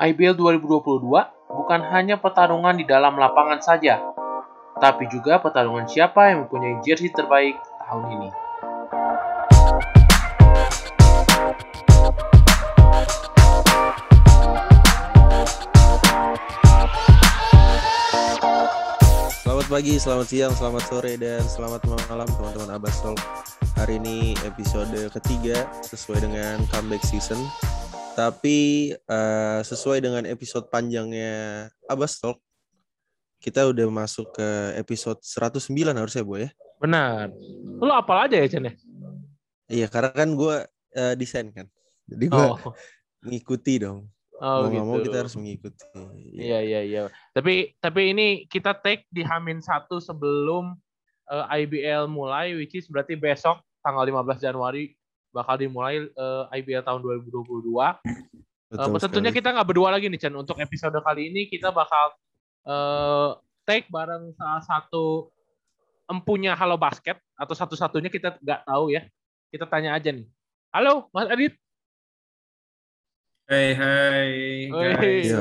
IBL 2022 bukan hanya pertarungan di dalam lapangan saja, tapi juga pertarungan siapa yang mempunyai jersey terbaik tahun ini. Selamat pagi, selamat siang, selamat sore, dan selamat malam teman-teman Abbas Talk. Hari ini episode ketiga sesuai dengan comeback season. Tapi uh, sesuai dengan episode panjangnya Abbas Talk, kita udah masuk ke episode 109 harusnya, Bu ya? Benar. Lu apal aja ya, Chen ya? Iya, karena kan gue uh, desain kan. Jadi gue oh. ngikuti dong. Oh, mau gitu. mau kita harus mengikuti. Iya iya iya. Tapi tapi ini kita take di Hamin satu sebelum uh, eh, IBL mulai, which is berarti besok tanggal 15 Januari bakal dimulai uh, eh, IBL tahun 2022. Betul uh, tentunya kita nggak berdua lagi nih Chen. Untuk episode kali ini kita bakal uh, take bareng salah satu empunya Halo Basket atau satu-satunya kita nggak tahu ya. Kita tanya aja nih. Halo Mas Adit. Hai hai guys.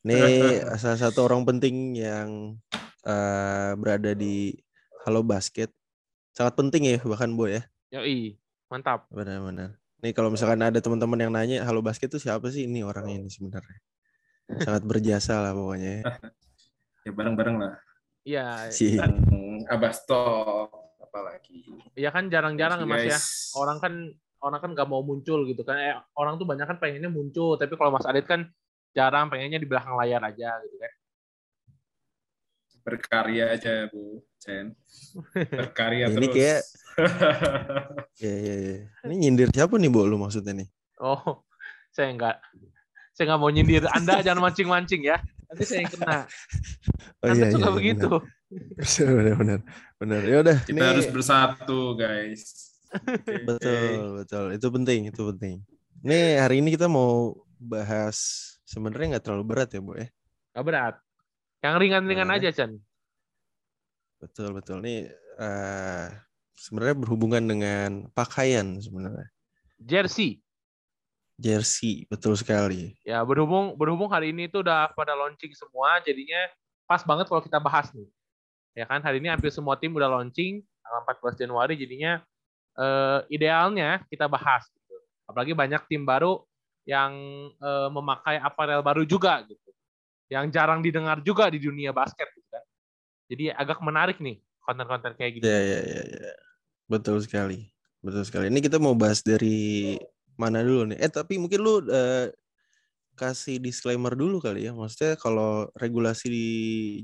Ini salah satu orang penting yang uh, berada di Halo Basket. Sangat penting ya bahkan Boy ya. Yoi, mantap. Benar-benar. Nih kalau misalkan ada teman-teman yang nanya Halo Basket itu siapa sih ini orangnya ini sebenarnya. Sangat berjasa lah pokoknya. ya bareng-bareng lah. Iya. Si Abasto apalagi. Iya kan jarang-jarang Mas ya. Orang kan orang kan nggak mau muncul gitu kan eh, orang tuh banyak kan pengennya muncul tapi kalau Mas Adit kan jarang pengennya di belakang layar aja gitu kan berkarya aja Bu Chen berkarya ini terus. kayak ya, ya, ya. ini nyindir siapa nih Bu lu maksudnya nih? Oh saya nggak saya nggak mau nyindir Anda jangan mancing-mancing ya. Nanti saya yang kena. Oh, Anda iya, suka iya, begitu. benar. Benar benar ya udah kita ini... harus bersatu guys. Betul, betul. Itu penting, itu penting. Nih hari ini kita mau bahas sebenarnya nggak terlalu berat ya, Bu ya. Nggak berat. Yang ringan-ringan nah, aja, Chan. Betul, betul. Nih uh, sebenarnya berhubungan dengan pakaian sebenarnya. Jersey. Jersey, betul sekali. Ya, berhubung berhubung hari ini itu udah pada launching semua, jadinya pas banget kalau kita bahas nih. Ya kan, hari ini hampir semua tim udah launching tanggal 14 Januari, jadinya uh, idealnya kita bahas gitu. Apalagi banyak tim baru yang uh, memakai aparel baru juga gitu. Yang jarang didengar juga di dunia basket gitu kan. Jadi agak menarik nih konten-konten kayak gitu. Iya, iya, iya, ya. Betul sekali. Betul sekali. Ini kita mau bahas dari mana dulu nih? Eh, tapi mungkin lu uh, kasih disclaimer dulu kali ya. Maksudnya kalau regulasi di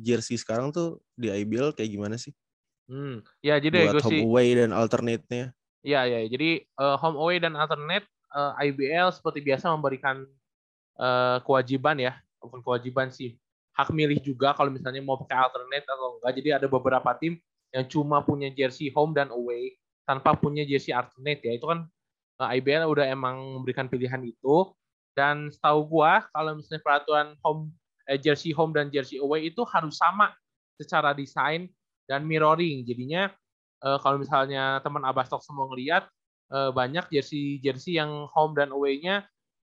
jersey sekarang tuh di IBL kayak gimana sih? Hmm, ya jadi Buat home away dan alternate-nya. Iya, iya. Jadi uh, home away dan alternate uh, eh, IBL seperti biasa memberikan uh, kewajiban ya, bukan kewajiban sih, hak milih juga kalau misalnya mau pakai alternate atau enggak. Jadi ada beberapa tim yang cuma punya jersey home dan away tanpa punya jersey alternate ya. Itu kan uh, IBL udah emang memberikan pilihan itu. Dan setahu gua kalau misalnya peraturan home eh, jersey home dan jersey away itu harus sama secara desain dan mirroring. Jadinya uh, kalau misalnya teman Abastok semua ngeliat uh, banyak jersey jersey yang home dan away-nya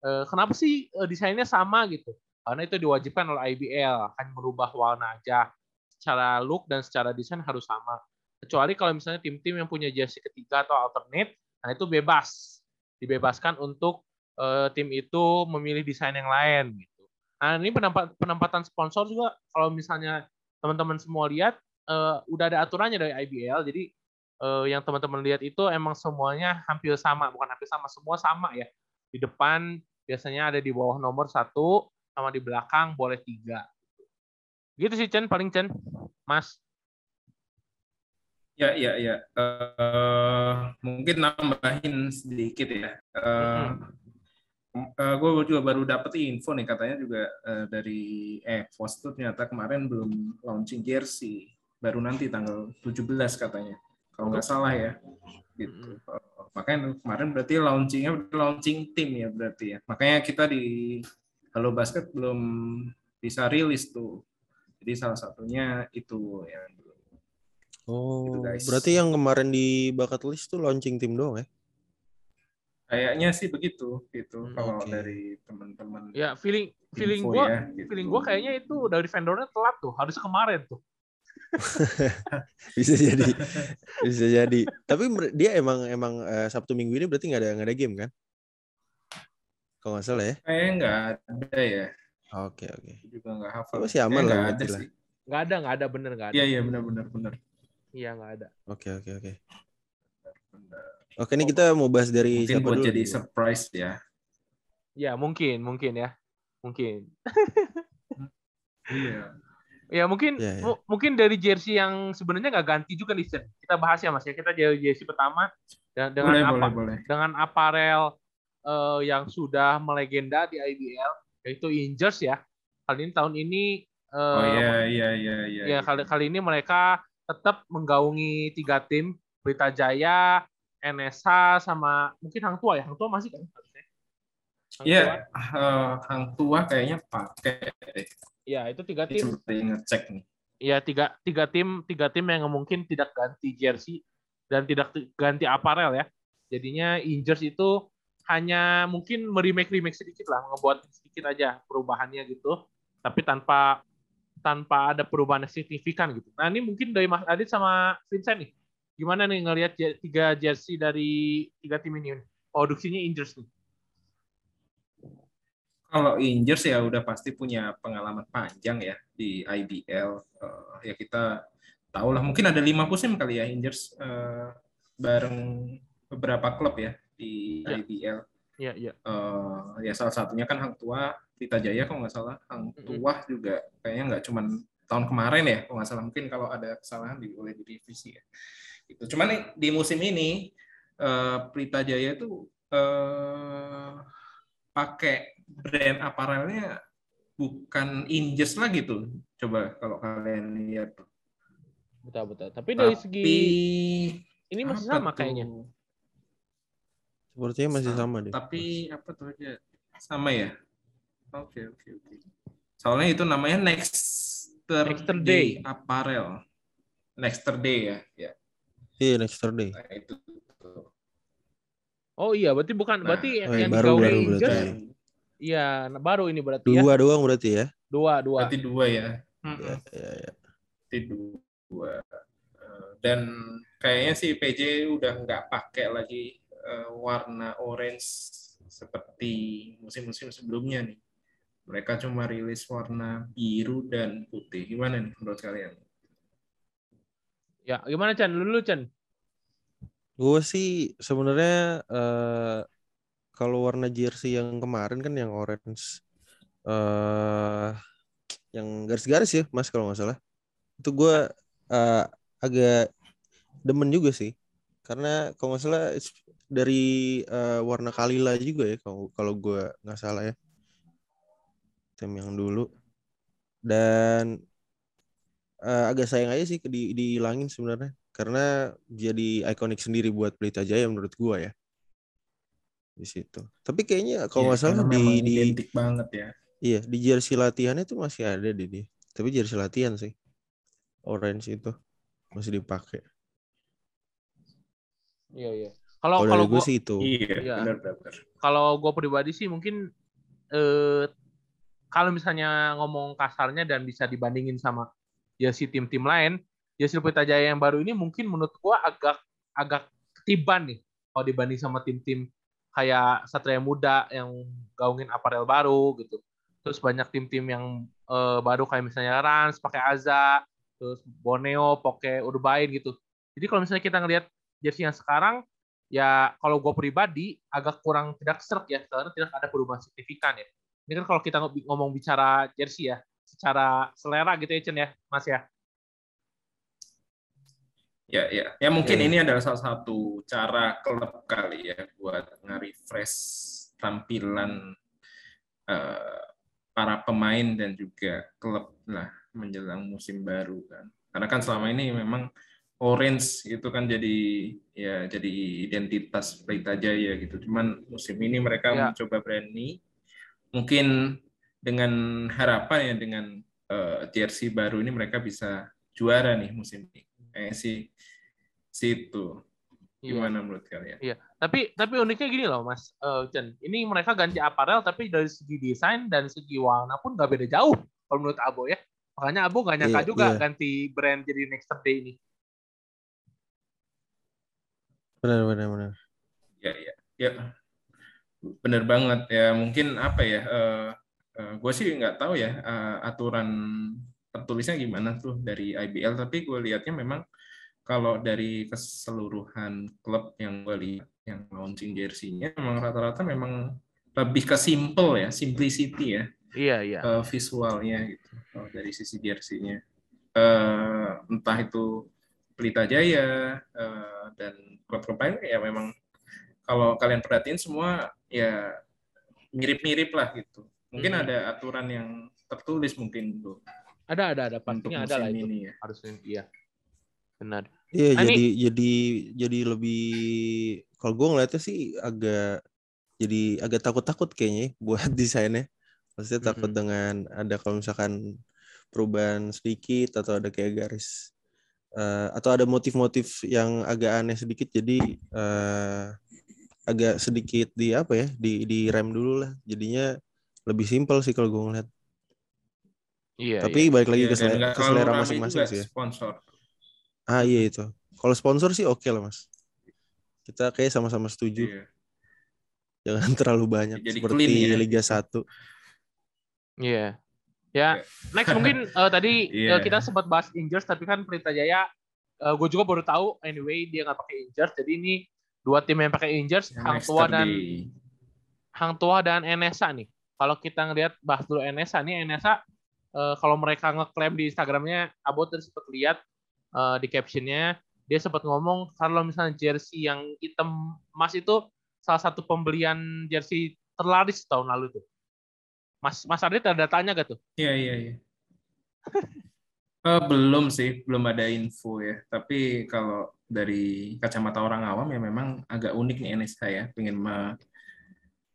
uh, kenapa sih uh, desainnya sama gitu? Karena itu diwajibkan oleh IBL akan merubah warna aja secara look dan secara desain harus sama. Kecuali kalau misalnya tim-tim yang punya jersey ketiga atau alternate, nah itu bebas dibebaskan untuk uh, tim itu memilih desain yang lain gitu. Nah ini penempatan sponsor juga kalau misalnya teman-teman semua lihat uh, udah ada aturannya dari IBL, jadi uh, yang teman-teman lihat itu emang semuanya hampir sama, bukan hampir sama, semua sama ya. Di depan biasanya ada di bawah nomor satu, sama di belakang boleh tiga. Gitu sih Chen, paling Chen, Mas. Ya, ya, ya. Uh, mungkin nambahin sedikit ya. Uh, hmm. uh, gue juga baru dapet info nih katanya juga uh, dari eh Post ternyata kemarin belum launching jersey baru nanti tanggal 17 katanya kalau nggak salah ya gitu makanya kemarin berarti launchingnya launching tim ya berarti ya makanya kita di Halo Basket belum bisa rilis tuh jadi salah satunya itu ya oh gitu guys. berarti yang kemarin di bakat list tuh launching tim doang ya Kayaknya sih begitu gitu Hmm, kalau oke. dari teman-teman. Ya feeling feeling gua ya, gitu. feeling gua kayaknya itu dari vendornya telat tuh, harusnya kemarin tuh. bisa jadi bisa jadi tapi dia emang emang eh, sabtu minggu ini berarti nggak ada nggak ada game kan kalau nggak salah ya Kayaknya nggak ada ya. oke oke juga nggak hafal. Oh, masih aman Kayaknya lah nggak ada lah. sih. Nggak ada, nggak ada bener nggak ada. Iya iya benar-benar benar. Iya nggak ada. oke oke oke oke ini kita mau bahas dari Mungkin siapa buat dulu jadi surprise ya. Ya mungkin mungkin ya mungkin. Iya. Ya mungkin Ya, ya. mu- mungkin dari jersey yang sebenarnya nggak ganti juga nih Sen. Kita bahas ya Mas ya. Kita jersey pertama dan dengan Boleh apa boleh boleh. dengan aparel eh, yang sudah melegenda di IBL yaitu Ingers ya. Kali ini tahun ini eh, Oh iya iya iya iya. ya kali kali ini mereka tetap menggaungi tiga tim Pelita Jaya, NSH sama mungkin Hang Tua ya. Hang Tua masih kan Iya, eh, Hang Tua kayaknya pakai. Ya, itu tiga tim. seperti ngecek nih. Ya tiga tiga tim tiga tim yang mungkin tidak ganti jersey dan tidak ti- ganti aparel ya. Jadinya Ingers itu hanya mungkin meremake remake sedikit lah, ngebuat sedikit aja perubahannya gitu. Tapi tanpa tanpa ada perubahan yang signifikan gitu. Nah ini mungkin dari Mas Adit sama Vincent nih. Gimana nih ngelihat tiga jersey dari tiga tim ini? Produksinya Ingers nih. Kalau Ingers ya udah pasti punya pengalaman panjang ya di IBL. Eh, ya kita tahu lah mungkin ada lima musim kali ya Ingers eh, bareng beberapa klub ya di Ya. IBL. Iya, iya. Eh, ya salah satunya kan Hang Tua, Pelita Jaya kalau nggak salah. Hang. Tua juga kayaknya nggak cuman tahun kemarin ya kalau nggak salah. Mungkin kalau ada kesalahan di boleh direvisi ya. Itu. Cuman nih, di musim ini eh, Pelita Jaya itu eh, pakai brand aparelnya bukan Injes lagi tuh. Coba kalau kalian lihat. Betul, betul. Tapi dari segi ini masih sama tuh? kayaknya. Sepertinya masih sama deh Tapi apa tuh aja? Sama ya? Oke, oke, oke. Soalnya itu namanya Next Nexter Day Day. Apparel. Nexter Day ya. ya. iya next Saturday Nah, itu. Oh iya, berarti bukan Nah, berarti yang oh iya, yang baru- baru berarti. Iya, nah, baru ini berarti ya. dua doang berarti ya Dua, dua. Berarti dua ya. ya, ya, ya. Berarti dua. Eh, Dan kayaknya sih PJ udah nggak pakai lagi eh, warna orange seperti musim-musim sebelumnya nih. Mereka cuma rilis warna biru dan putih. Gimana nih menurut kalian? Ya, gimana Chan? Lu dulu Chan. Gue sih sebenarnya eh kalau warna jersey yang kemarin kan yang orange eh yang garis-garis ya Mas kalau nggak salah. Itu gue eh, agak demen juga sih. Karena kalau nggak salah dari eh, warna Kalila juga ya kalau kalau gue nggak salah ya. Tim yang dulu. Dan eh, agak sayang aja sih di dihilangin sebenarnya karena jadi ikonik sendiri buat Pelita Jaya menurut gua ya di situ. Tapi kayaknya kalau Iya, nggak salah karena di di identik banget ya. iya di jersey latihannya tuh masih ada di dia. Tapi jersey latihan sih orange itu masih dipakai. Iya, iya. Kalau Kalau gue gua sih itu. Iya, Iya. kalau gua pribadi sih mungkin eh kalau misalnya ngomong kasarnya dan bisa dibandingin sama jersey tim-tim lain, jersey Pelita Jaya yang baru ini mungkin menurut gua agak agak ketiban nih kalau dibanding sama tim-tim kayak Satria Muda yang gaungin aparel baru gitu. Terus banyak tim-tim yang eh, baru kayak misalnya Rans pakai Aza, terus Borneo pakai Urbain gitu. Jadi kalau misalnya kita ngelihat jersey yang sekarang ya kalau gue pribadi agak kurang tidak serk ya karena tidak ada perubahan signifikan ya. Ini kan kalau kita ngomong bicara jersey ya, secara selera gitu ya Chen ya, Mas ya. Ya, ya. Ya mungkin ini adalah salah satu cara klub kali ya buat nge-refresh tampilan eh, para pemain dan juga klub lah menjelang musim baru kan. Karena kan selama ini memang orange itu kan jadi ya jadi identitas Pelita Jaya gitu. Cuman musim ini mereka Ya. mencoba berani mungkin dengan harapan ya dengan eh, jersey baru ini mereka bisa juara nih musim ini. Kayaknya sih situ. Iya. Gimana menurut kalian? Tapi tapi uniknya gini loh Mas uh, Chen. Ini mereka ganti aparel tapi dari segi desain dan segi warna pun nggak beda jauh kalau menurut Abo ya. Makanya Abo gak nyangka yeah, juga yeah. ganti brand jadi Next Day ini. Benar benar benar. Ya ya ya. Benar banget ya. Mungkin apa ya? Uh, uh, gue sih nggak tahu ya uh, aturan tertulisnya gimana tuh dari IBL. Tapi gue lihatnya memang kalau dari keseluruhan klub yang gue lihat yang launching jersey-nya memang rata-rata memang lebih ke simple ya, simplicity ya. Iya, iya. Uh, visualnya gitu oh, dari sisi jersey-nya. Uh, entah itu Pelita Jaya uh, dan klub-klub lain ya memang kalau kalian perhatiin semua ya mirip-mirip lah gitu. Mungkin hmm. ada aturan yang tertulis mungkin tuh. Ada ada ada pastinya ada lah itu. Ini, ya. Harusnya iya benar. Iya nah, jadi ini... jadi jadi lebih kalau gue ngeliatnya sih agak jadi agak takut-takut kayaknya ya buat desainnya. Maksudnya mm -hmm. takut dengan ada kalau misalkan perubahan sedikit atau ada kayak garis uh, atau ada motif-motif yang agak aneh sedikit jadi uh, agak sedikit di apa ya di di rem dulu lah jadinya lebih simpel sih kalau gue ngeliat. Iya. Tapi iya. balik lagi iya, ke, selera, ke selera masing-masing sih ya. Sponsor Ah iya itu. Kalau sponsor sih oke okay lah mas. Kita kayak sama-sama setuju. Iya. Jangan terlalu banyak Jadi seperti clean, ya. Liga 1. Iya. Yeah. Ya, next mungkin uh, tadi yeah. uh, kita sempat bahas Injers tapi kan Pelita Jaya uh, gue juga baru tahu anyway dia nggak pakai Injers. Jadi ini dua tim yang pakai Injers, yeah, Hang Tua dan di... Hang Tua dan NSA nih. Kalau kita ngelihat bahas dulu NSA nih, NSA uh, kalau mereka ngeklaim di Instagramnya, Abo terus sempat lihat uh, di captionnya dia sempat ngomong kalau misalnya jersey yang hitam emas itu salah satu pembelian jersey terlaris tahun lalu tuh. Mas Mas Ardi ada tanya gak tuh? Iya iya iya. uh, belum sih, belum ada info ya. Tapi kalau dari kacamata orang awam ya memang agak unik nih NSH ya, pengen me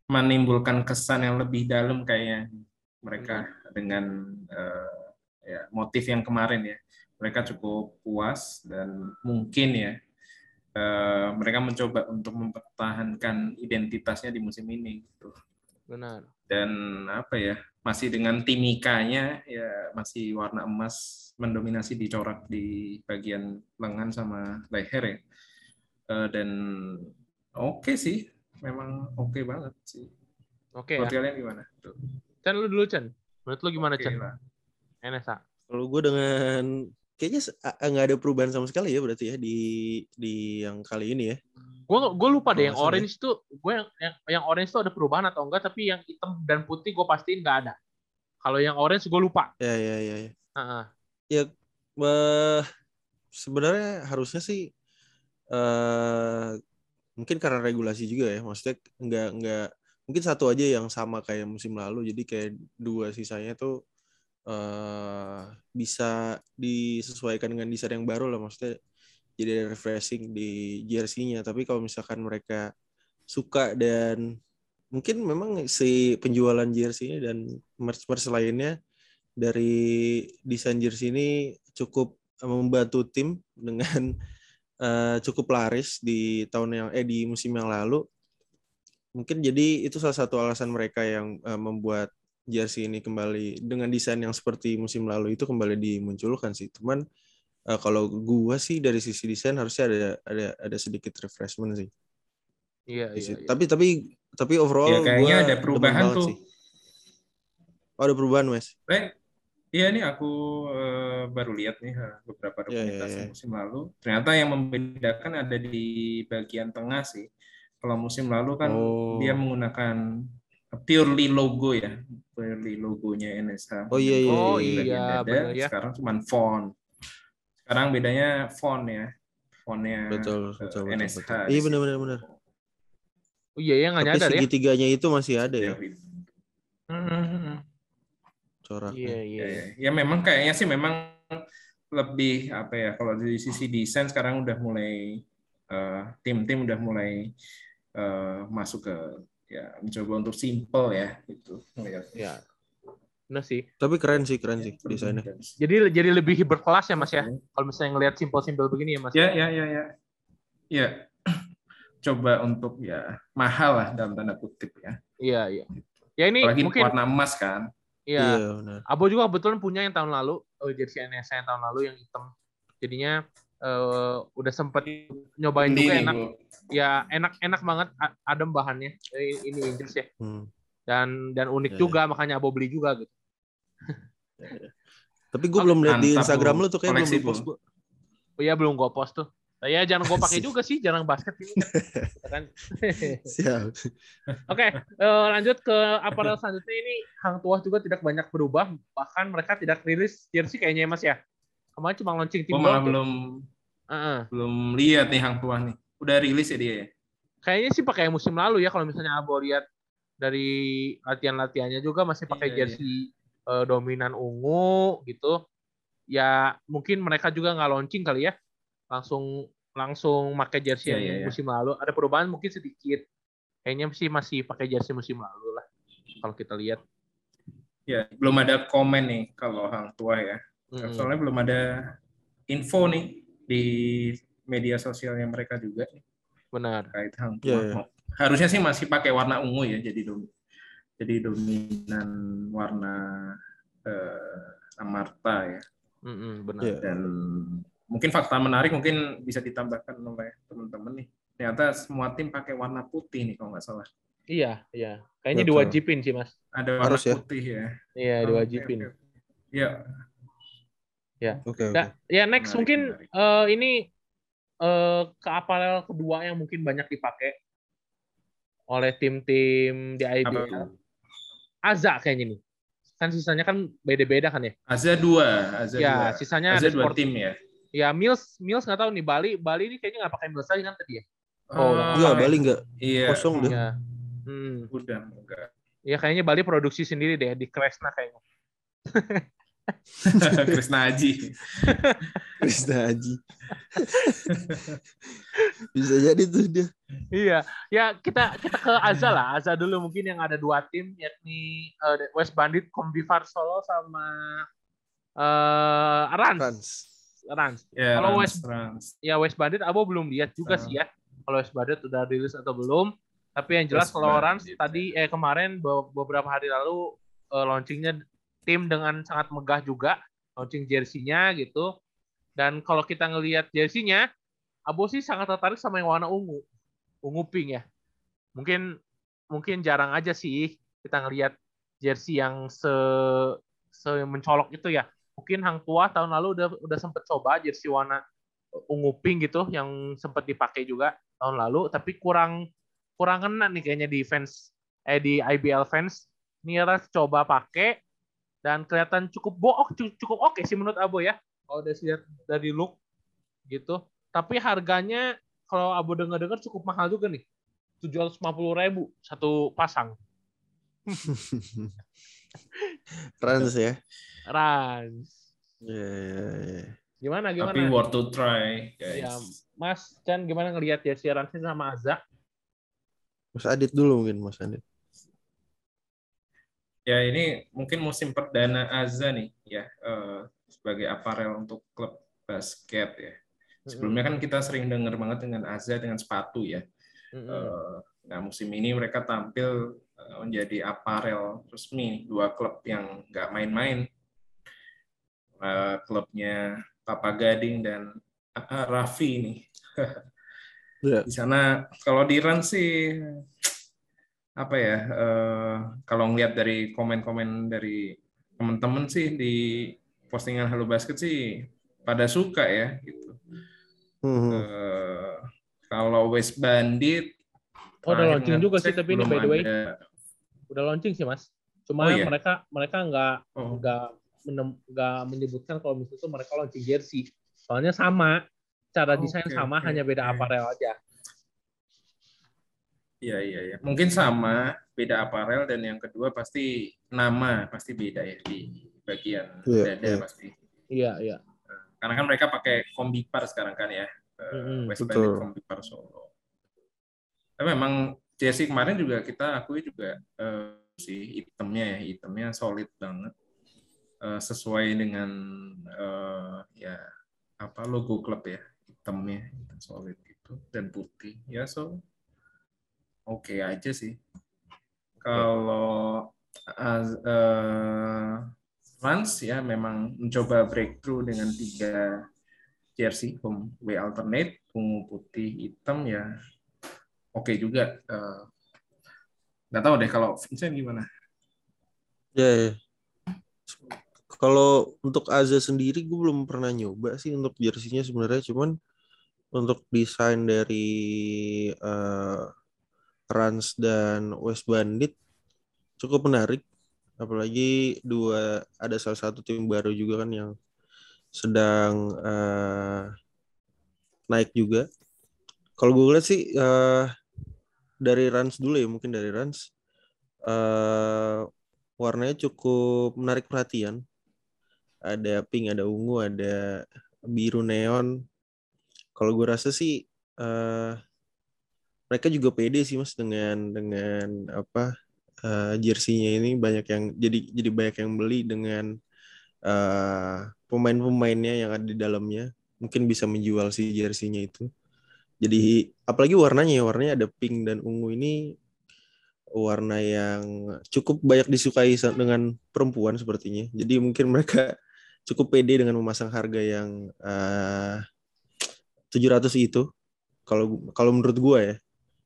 menimbulkan kesan yang lebih dalam kayaknya mereka hmm. dengan uh, ya motif yang kemarin ya mereka cukup puas dan mungkin ya uh, mereka mencoba untuk mempertahankan identitasnya di musim ini gitu. Benar. Dan apa ya masih dengan timikanya ya masih warna emas mendominasi dicorak di bagian lengan sama leher ya. Uh, dan oke okay sih, memang oke okay banget sih. Oke. Okay, ya. kalian gimana? Tuh. Chan lu dulu Chan. Menurut lu gimana okay Chan? NSA. Kalau gue dengan kayaknya nggak ada perubahan sama sekali ya berarti ya di di yang kali ini ya. Gue gue lupa deh yang orange itu gue yang, yang yang orange itu ada perubahan atau enggak tapi yang hitam dan putih gue pastiin nggak ada. Kalau yang orange gue lupa. Ya ya ya. Ya, uh-huh. ya uh, sebenarnya harusnya sih uh, mungkin karena regulasi juga ya maksudnya nggak nggak mungkin satu aja yang sama kayak musim lalu jadi kayak dua sisanya tuh uh, bisa disesuaikan dengan desain yang baru lah maksudnya jadi ada refreshing di jersey-nya tapi kalau misalkan mereka suka dan mungkin memang si penjualan jersey dan merch-merch lainnya dari desain jersey ini cukup membantu tim dengan uh, cukup laris di tahun yang eh di musim yang lalu mungkin jadi itu salah satu alasan mereka yang uh, membuat jersey ini kembali dengan desain yang seperti musim lalu itu kembali dimunculkan sih. Cuman kalau gua sih dari sisi desain harusnya ada ada ada sedikit refreshment sih. Iya, iya, iya. Tapi tapi tapi overall ya, kayaknya gua ada perubahan tuh. Sih. Oh, ada perubahan, Wes. Eh, iya nih aku uh, baru lihat nih beberapa iya, iya, dokumentasi yeah, yeah, yeah. musim lalu. Ternyata yang membedakan ada di bagian tengah sih. Kalau musim lalu kan oh. dia menggunakan purely logo ya, purely logonya NSH. Oh iya iya. Oh iya, dada, benar ya. Sekarang cuma font. Sekarang bedanya font ya. Fontnya betul, betul, betul, NSH. Betul. Iya benar benar benar. Oh iya yang nggak nyadar ya. Segitiganya itu masih ada ya. Hmm. Corak. Iya, iya iya. Ya, ya memang kayaknya sih memang lebih apa ya kalau dari sisi desain sekarang udah mulai uh, tim-tim udah mulai uh, masuk ke ya mencoba untuk simple ya itu ya benar sih tapi keren sih keren sih desainnya jadi jadi lebih berkelas ya mas ya kalau misalnya ngelihat simple begini ya mas ya ya ya ya ya coba untuk ya mahal lah dalam tanda kutip ya. Iya, iya. Ya ini Apalagi mungkin warna emas kan. iya. Iya, benar. Abo juga kebetulan punya yang tahun lalu, oh, jersey NSA yang tahun lalu yang hitam. Jadinya eh, udah sempet nyobain juga enak. Ya enak-enak banget, adem bahannya. Ini Inggris ya. Hmm. Dan dan unik Ya, juga, makanya Abo beli juga gitu. Tapi gue belum lihat di Instagram lu tuh kayak belum post Bu. gua. Oh iya belum gue post tuh. Ya jarang gue pakai juga sih, jarang basket ini. kan. Siap. Oke, eh, lanjut ke apparel selanjutnya ini Hang Tuah juga tidak banyak berubah, bahkan mereka tidak rilis jersey kayaknya ya Mas ya. Kemarin cuma launching tim Gue malah doang tuh. belum Heeh. belum lihat nih Hang Tuah nih. Udah rilis ya dia ya. Kayaknya sih pakai musim lalu ya kalau misalnya Abo lihat dari latihan-latihannya juga masih pakai Iya, jersey eh, dominan ungu gitu. Ya mungkin mereka juga nggak launching kali ya, langsung langsung pakai jersey Iya, yang iya, iya. musim lalu. Ada perubahan mungkin sedikit. Kayaknya sih masih pakai jersey musim lalu lah kalau kita lihat. Ya, belum ada komen nih kalau Hang Tuah ya. Mm-mm. Soalnya belum ada info nih di media sosialnya mereka juga nih, Benar. terkait Hang Iya, Tuah. iya. Harusnya sih masih pakai warna ungu ya, jadi dom jadi dominan warna eh, Amarta ya. Mm-mm, benar. Iya. Dan mungkin fakta menarik mungkin bisa ditambahkan oleh teman-teman nih. Ternyata semua tim pakai warna putih nih kalau nggak salah. Iya, iya. Kayaknya Betul. diwajibin sih, Mas. Ada warna Harus ya? putih ya. Iya, Oke, diwajibin. oke, oke. Ya, Oke, oke. Da- ya next Menarik, mungkin menarik. eh, ini eh, ke apparel kedua yang mungkin banyak dipakai oleh tim-tim di apa IBL. Aza kayaknya nih. Kan sisanya kan beda-beda kan ya. Aza dua, Aza ya, dua. sisanya Aza ada dua tim ya. Ya, Mills Mills nggak tahu nih Bali. Bali ini kayaknya nggak pakai Mills lagi kan tadi ya. Oh, Eh, Enggak, Bali enggak. Iya. Kosong deh. Iya. Hmm. Udah enggak. Ya kayaknya Bali produksi sendiri deh di Kresna kayaknya. Krisna Aji. Krisna Haji. Bisa jadi tuh dia. Iya, ya kita kita ke Aza lah. Aza dulu mungkin yang ada dua tim yakni eh, West Bandit, Kombivar Solo sama eh Rans. Rans. Rans. Ya, Kalau Rans, West- Rans. Ya West Bandit Abo belum lihat juga Ah. sih ya. Kalau West Bandit udah rilis atau belum. Tapi yang jelas West kalau Rans Bandit. tadi eh kemarin be- beberapa hari lalu eh, launchingnya tim dengan sangat megah juga launching jersey-nya gitu. Dan kalau kita ngelihat jersey-nya, Abo sih sangat tertarik sama yang warna ungu, ungu pink ya. Mungkin mungkin jarang aja sih kita ngelihat jersey yang se se mencolok itu ya. Mungkin Hang Tua tahun lalu udah udah sempet coba jersey warna ungu pink gitu yang sempat dipakai juga tahun lalu, tapi kurang kurang kena nih kayaknya di fans eh di IBL fans. Nira coba pakai dan kelihatan cukup book cukup oke sih menurut Abo ya. Kalau udah lihat dari look gitu. Tapi harganya kalau Abo dengar-dengar cukup mahal juga nih. 750 ribu satu pasang. Rans ya. Rans. Iya, iya, iya. Gimana gimana? Tapi worth to try, guys. Ya, Mas Chan gimana ngelihat ya si Ransnya sama Azza? Mas Adit dulu mungkin Mas Adit. Ya ini mungkin musim perdana Aza nih ya eh, sebagai aparel untuk klub basket ya. Sebelumnya kan kita sering dengar banget dengan Aza dengan sepatu ya. Eh, Nah musim ini mereka tampil eh, menjadi aparel resmi dua klub yang nggak main-main. Klubnya Papa Gading dan Raffi nih. Iya. Di sana kalau di run sih apa ya? eh, kalau ngeliat dari komen-komen dari teman-teman sih di postingan Halo Basket sih pada suka ya gitu. Hmm. Eh, kalau West Bandit Oh, udah launching juga sih, tapi ini by the way. ada- Udah launching sih mas. Cuma Oh, iya? mereka mereka nggak Oh, nggak menem- nggak menyebutkan kalau misalnya itu mereka launching jersey. Soalnya sama, cara desain Oke, sama, oke, hanya beda oke. aparel aja. Iya iya iya. Mungkin sama, beda aparel dan yang kedua pasti nama pasti beda ya di bagian Iya, dada iya. pasti. Iya iya. Karena kan mereka pakai kombipar sekarang kan ya. eh, Mm-mm, West betul. Bandit kombipar Solo. Tapi memang jersey kemarin juga kita akui juga eh, si itemnya ya, itemnya solid banget. Eh, sesuai dengan eh, ya apa logo klub ya, itemnya solid gitu dan putih. Ya so oke okay aja sih. Kalau uh, uh, Rans ya memang mencoba breakthrough dengan tiga jersey home away alternate ungu putih hitam ya oke okay juga. Uh, nggak tahu deh kalau Vincent gimana? Ya, yeah, yeah. kalau untuk Aza sendiri gue belum pernah nyoba sih untuk jersinya sebenarnya cuman untuk desain dari uh, Rans dan West Bandit cukup menarik. Apalagi dua ada salah satu tim baru juga kan yang sedang uh, naik juga. Kalau gue lihat sih uh, dari Rans dulu ya mungkin dari Rans uh, warnanya cukup menarik perhatian. Ada pink ada ungu ada biru neon. Kalau gue rasa sih uh, mereka juga pede sih mas dengan dengan apa uh, jersinya ini. Banyak yang jadi jadi banyak yang beli dengan uh, pemain-pemainnya yang ada di dalamnya. Mungkin bisa menjual si jersinya itu. Jadi apalagi warnanya warnanya ada pink dan ungu ini warna yang cukup banyak disukai dengan perempuan sepertinya. Jadi mungkin mereka cukup pede dengan memasang harga yang uh, 700 itu. Kalau kalau menurut gue ya.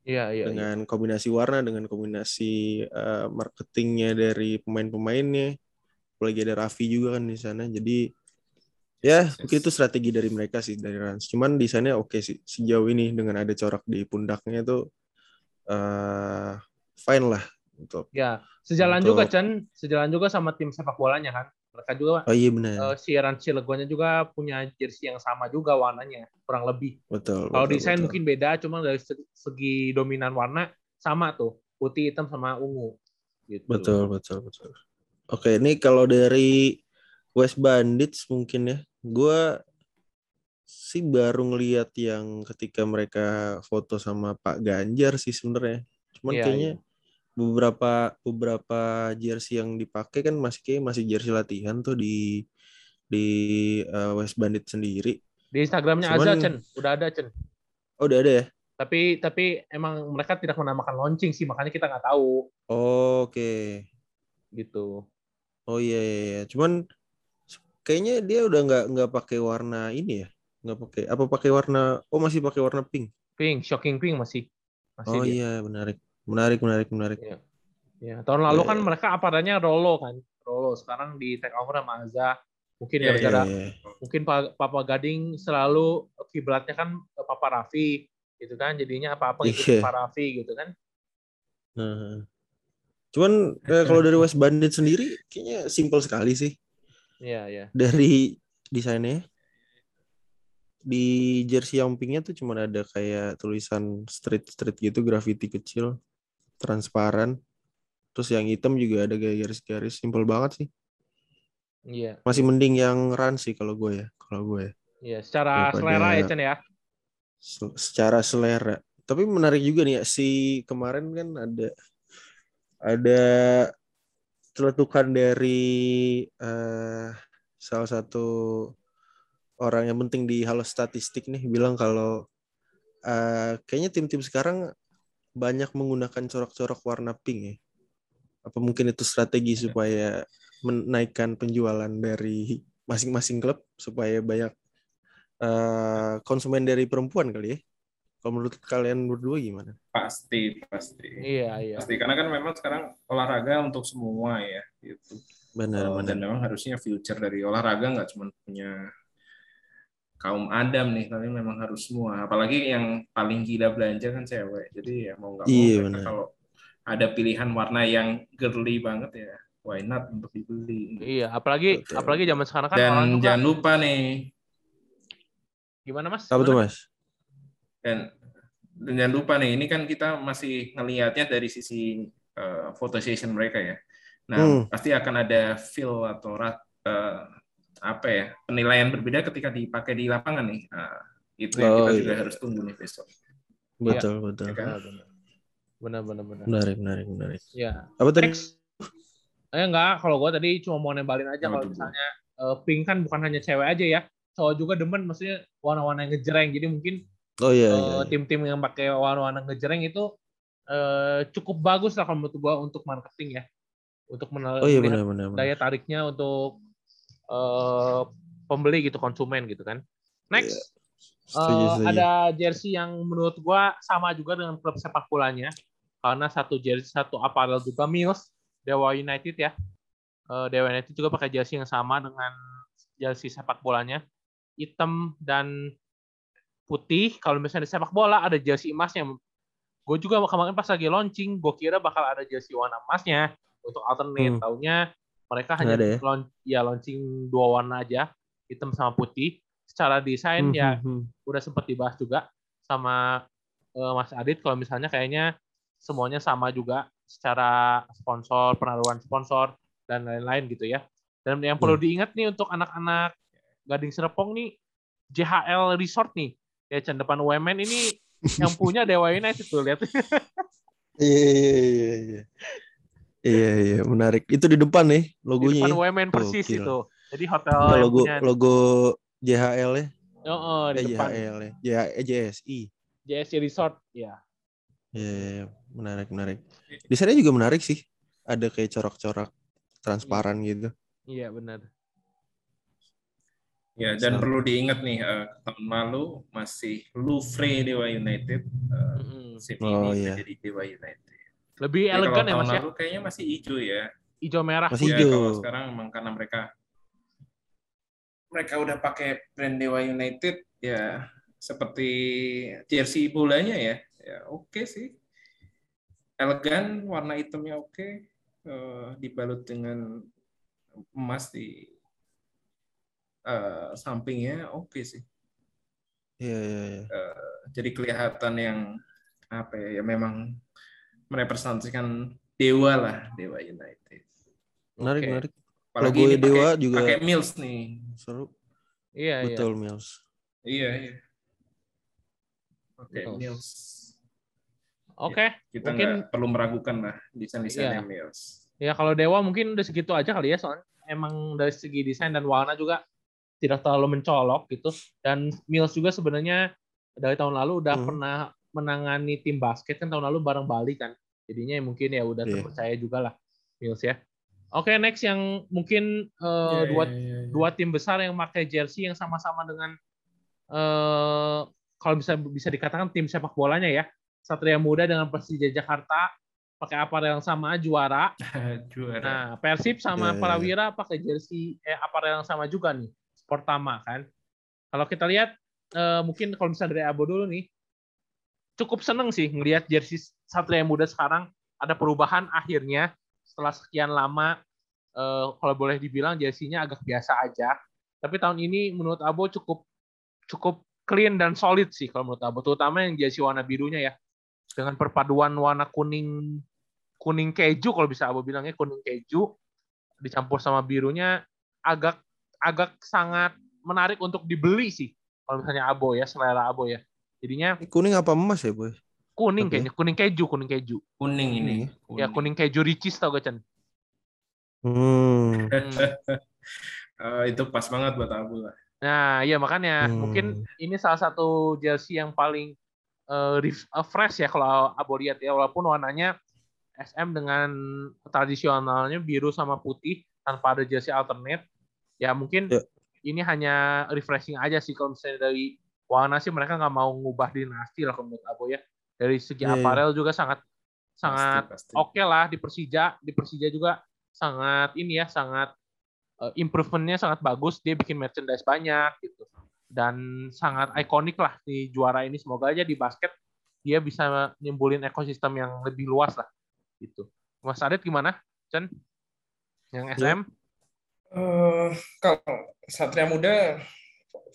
Iya, iya. Dengan iya. kombinasi warna dengan kombinasi uh, marketingnya dari pemain-pemainnya. Apalagi ada Raffi juga kan di sana. Jadi ya yes. mungkin itu strategi dari mereka sih dari Rans. Cuman desainnya oke okay sih sejauh ini dengan ada corak di pundaknya itu uh, fine lah untuk. Ya, sejalan untuk... juga Chen, sejalan juga sama tim sepak bolanya kan mereka juga oh, iya benar. Uh, si Ran Cilegonnya juga punya jersey yang sama juga warnanya kurang lebih betul kalau desain betul. mungkin beda cuma dari segi dominan warna sama tuh putih hitam sama ungu gitu. betul betul betul oke ini kalau dari West Bandits mungkin ya gue sih baru ngeliat yang ketika mereka foto sama Pak Ganjar sih sebenarnya cuman yeah, kayaknya yeah beberapa beberapa jersey yang dipakai kan masih kayak masih jersey latihan tuh di di uh, West Bandit sendiri. Di Instagramnya Cuman, Azza Chen, udah ada Chen. Oh udah ada ya? Tapi tapi emang mereka tidak menamakan launching sih, makanya kita nggak tahu. Oh, Oke. Okay. Gitu. Oh iya, iya iya. Cuman kayaknya dia udah nggak nggak pakai warna ini ya? Nggak pakai apa pakai warna? Oh masih pakai warna pink. Pink, shocking pink masih. masih oh dia. iya menarik. Menarik, menarik, menarik. Ya, ya. tahun lalu ya, kan ya. mereka apa adanya Rolo kan, Rolo. Sekarang di take over sama Azza. Mungkin ya, gara-gara ya, ya. mungkin Papa Gading selalu kiblatnya kan Papa Raffi gitu kan, jadinya apa-apa ikut Papa Raffi gitu kan. Nah. Cuman eh, kalau dari West Bandit sendiri kayaknya simpel sekali sih. Iya, iya. Dari desainnya di jersey yang pinknya tuh cuma ada kayak tulisan street street gitu graffiti kecil transparan. Terus yang hitam juga ada garis-garis, simpel banget sih. Iya. Masih mending yang run sih kalau gue ya, kalau gue ya. Iya, secara Daripada selera ya Chen ya. Secara selera. Tapi menarik juga nih ya si kemarin kan ada ada celetukan dari uh, salah satu orang yang penting di halo statistik nih bilang kalau uh, kayaknya tim-tim sekarang banyak menggunakan corak-corak warna pink ya. Apa mungkin itu strategi supaya menaikkan penjualan dari masing-masing klub supaya banyak uh, konsumen dari perempuan kali ya? Kalau menurut kalian berdua gimana? Pasti, pasti. Iya, iya. Pasti karena kan memang sekarang olahraga untuk semua ya, gitu. Benar, oh, benar. Dan memang harusnya future dari olahraga nggak cuma punya kaum Adam nih tapi memang harus semua. Apalagi yang paling gila belanja kan cewek jadi ya mau nggak mau iya, kalau ada pilihan warna yang girly banget ya why not untuk dibeli? Iya apalagi Betul. apalagi zaman sekarang kan dan orang jangan lupa nih. Gimana mas? Apa tuh mas? Dan, dan jangan lupa nih ini kan kita masih ngelihatnya dari sisi uh, photo session mereka ya. Nah hmm. pasti akan ada feel atau uh, apa ya penilaian berbeda ketika dipakai di lapangan nih. Nah, itu yang kita oh, juga iya. harus tunggu nih besok. Betul, ya. betul. Ya kan? Benar, benar, benar. Menarik, menarik, menarik. Ya. Apa tadi? Eh enggak, kalau gue tadi cuma mau nembalin aja kalau misalnya uh, pink kan bukan hanya cewek aja ya. Cowok juga demen maksudnya warna-warna yang ngejreng. Jadi mungkin Oh iya, uh, iya, iya. tim-tim yang pakai warna-warna ngejreng itu uh, cukup bagus lah kalau menurut gua untuk marketing ya. Untuk menarik oh, iya, benar, benar, benar. daya tariknya untuk uh, pembeli gitu, konsumen gitu kan. Next. Yeah. Uh, ada jersey yang menurut gua sama juga dengan klub sepak bolanya karena satu jersey satu apparel juga Mills Dewa United ya uh, Dewa United juga pakai jersey yang sama dengan jersey sepak bolanya hitam dan putih kalau misalnya di sepak bola ada jersey emasnya gue juga kemarin pas lagi launching gue kira bakal ada jersey warna emasnya untuk alternate hmm. taunya mereka hanya ya? launch, ya launching dua warna aja hitam sama putih secara desain hmm, ya hmm, hmm. udah sempat dibahas juga sama uh, Mas Adit kalau misalnya kayaknya semuanya sama juga secara sponsor, penaruhan sponsor dan lain-lain gitu ya. Dan yang perlu hmm. diingat nih untuk anak-anak Gading Serpong nih JHL Resort nih. Ya Chan depan UMN ini yang punya Dewa United tuh lihat. Iya iya iya iya. Iya iya menarik. Itu di depan nih logonya. Di depan UMN persis oh, itu. Jadi hotel logo punya... logo JHL ya? Oh, oh di eh, depan. JHL ya. JSI. JSI Resort, ya. Iya, yeah, yeah, menarik, menarik. Desainnya juga menarik sih. Ada kayak corak-corak transparan yeah. gitu. Iya, benar. Ya, dan so. perlu diingat nih, uh, tahun lalu masih Louvre Dewa United. Uh, mm-hmm. oh, iya. jadi Dewa United. Lebih Jadi elegan ya, Mas ya? kayaknya masih hijau ya. Hijau merah. Masih ya, hijau. Kalau sekarang memang karena mereka mereka udah pakai brand Dewa United ya seperti jersey bolanya ya ya oke okay sih elegan warna hitamnya oke okay. uh, dibalut dengan emas di uh, sampingnya oke okay sih Iya, iya, iya. Uh, jadi kelihatan yang apa ya, ya memang merepresentasikan dewa lah, Dewa United. Menarik, okay. menarik. Apalagi Logo Dewa pake, juga pakai Mills nih. Seru. Iya, Betul iya. Mills. Iya, iya. Oke, okay, Mills. Oke, okay. ya, kita mungkin perlu meragukan lah desain-desainnya iya. Mills. Ya kalau Dewa mungkin udah segitu aja kali ya soalnya emang dari segi desain dan warna juga tidak terlalu mencolok gitu. Dan Mills juga sebenarnya dari tahun lalu udah hmm. pernah menangani tim basket kan tahun lalu bareng Bali kan. Jadinya mungkin ya udah yeah. terpercaya juga lah Mills ya. Oke, okay, next yang mungkin uh, yeah, dua yeah, yeah, yeah. dua tim besar yang pakai jersey yang sama-sama dengan uh, kalau bisa bisa dikatakan tim sepak bolanya ya. Satria Muda dengan Persija Jakarta pakai aparel yang sama juara. juara. Nah, Persib sama yeah, Prawira yeah. pakai jersey eh aparel yang sama juga nih. Pertama kan. Kalau kita lihat uh, mungkin kalau misalnya dari Abo dulu nih cukup seneng sih ngelihat jersey Satria Muda sekarang ada perubahan akhirnya setelah sekian lama uh, kalau boleh dibilang jersinya agak biasa aja. Tapi tahun ini menurut Abo cukup cukup clean dan solid sih kalau menurut Abo, terutama yang jersey warna birunya ya. Dengan perpaduan warna kuning kuning keju kalau bisa Abo bilangnya kuning keju dicampur sama birunya agak agak sangat menarik untuk dibeli sih kalau misalnya Abo ya selera Abo ya. Jadinya kuning apa emas ya, Boy? Kuning kayaknya, kuning keju, kuning keju. Kuning ini. Kuning. Ya kuning keju ricis tau gak, Chan? Hmm. uh, itu pas banget buat Abu lah. Nah, iya makanya hmm. mungkin ini salah satu jersey yang paling uh, fresh ya kalau Abu lihat ya walaupun warnanya SM dengan tradisionalnya biru sama putih tanpa ada jersey alternate. Ya mungkin yeah. ini hanya refreshing aja sih kalau misalnya dari warna sih mereka nggak mau ngubah dinasti lah menurut Abu ya. Dari segi yeah, aparel yeah. juga sangat sangat oke okay lah. Di Persija di Persija juga sangat ini ya sangat uh, improvementnya sangat bagus. Dia bikin merchandise banyak gitu. Dan sangat ikonik lah di juara ini. Semoga aja di basket dia bisa nimbulin ekosistem yang lebih luas lah gitu. Mas Adit gimana Chen yang SM yeah. uh, kalau Satria Muda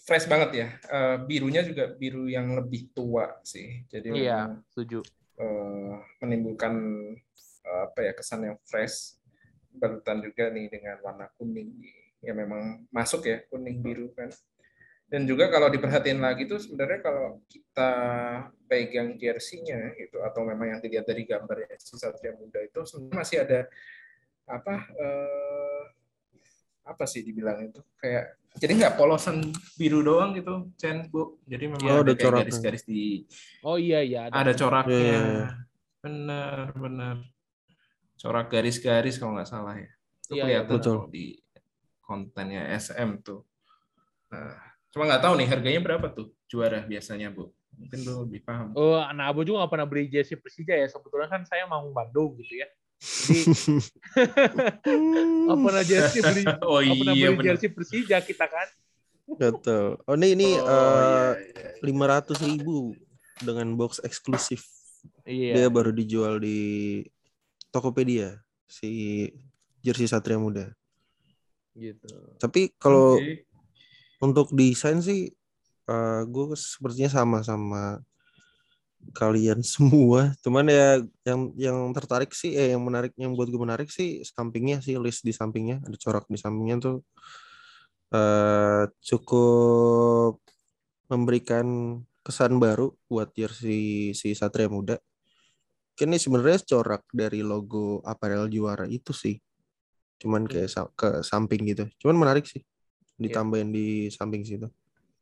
fresh banget ya. Uh, birunya juga biru yang lebih tua sih. Jadi iya, setuju. Uh, menimbulkan uh, apa ya kesan yang fresh. Balutan juga nih dengan warna kuning. Ya memang masuk ya kuning biru kan. Dan juga kalau diperhatiin lagi tuh sebenarnya kalau kita pegang jersey-nya itu atau memang yang dilihat dari gambar ya si Satria Muda itu sebenarnya masih ada apa uh, apa sih dibilang itu kayak jadi nggak polosan biru doang gitu Chen bu jadi memang oh, ada, ada garis-garis di oh iya iya ada, ada coraknya yeah. Benar, benar. Corak garis-garis kalau nggak salah ya. Itu Iya, iya, kelihatan betul. di kontennya SM tuh. Nah, cuma nggak tahu nih harganya berapa tuh juara biasanya, Bu. Mungkin lu lebih paham. Oh, anak Abu juga nggak pernah beli jersey Persija ya. Sebetulnya kan saya mau Bandung gitu ya. Jadi nggak pernah jersey beli, oh iya beli jersey Persija kita kan. Betul. Oh ini ini Oh, eh, iya, iya. lima ratus ribu dengan box eksklusif. Iya. Dia baru dijual di Tokopedia si jersey Satria Muda. Gitu. Tapi kalau Oke. untuk desain sih eh gue sepertinya sama sama kalian semua. Cuman ya yang yang tertarik sih eh yang menarik yang buat gue menarik sih sampingnya sih list di sampingnya ada corak di sampingnya tuh eh cukup memberikan kesan baru buat jersey si Satria Muda. Ini sebenarnya corak dari logo apparel juara itu sih. Cuman kayak sa- ke samping gitu. Cuman menarik sih. Ditambahin di samping situ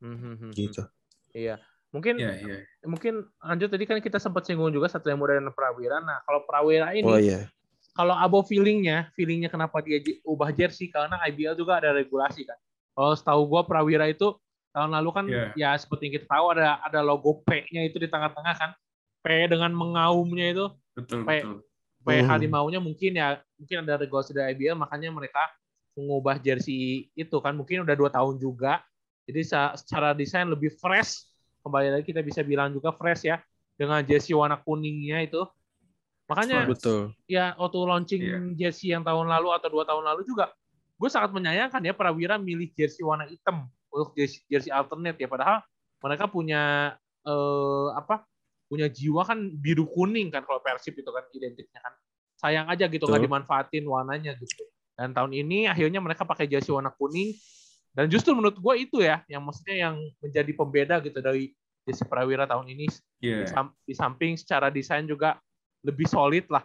Mhm, mhm, gitu. Iya. Mungkin Iya, iya. mungkin lanjut tadi kan kita sempat singgung juga Satria Muda dan Prawira. Nah, kalau Prawira ini Oh iya. kalau Abo feelingnya, feelingnya kenapa dia ubah jersey karena IBL juga ada regulasi kan. Kalau setahu gua Prawira itu tahun lalu kan Iya. ya seperti yang kita tahu ada ada logo P-nya itu di tengah-tengah kan. P dengan mengaumnya itu Betul, Pe- betul. P harimaunya mungkin ya mungkin ada regulasi dari IBL makanya mereka mengubah jersey itu kan mungkin udah dua tahun juga. Jadi secara desain lebih fresh. Kembali lagi kita bisa bilang juga fresh ya dengan jersey warna kuningnya itu. Makanya Betul. ya waktu launching Iya. jersey yang tahun lalu atau dua tahun lalu juga gue sangat menyayangkan ya Prawira milih jersey warna hitam untuk jersey, jersey alternate ya padahal mereka punya eh, apa punya jiwa kan biru kuning kan kalau Persib itu kan identiknya kan sayang aja gitu nggak dimanfaatin warnanya gitu dan tahun ini akhirnya mereka pakai jersey warna kuning dan justru menurut gue itu ya yang maksudnya yang menjadi pembeda gitu dari jersey Prawira tahun ini. Di, sam- di samping secara desain juga lebih solid lah.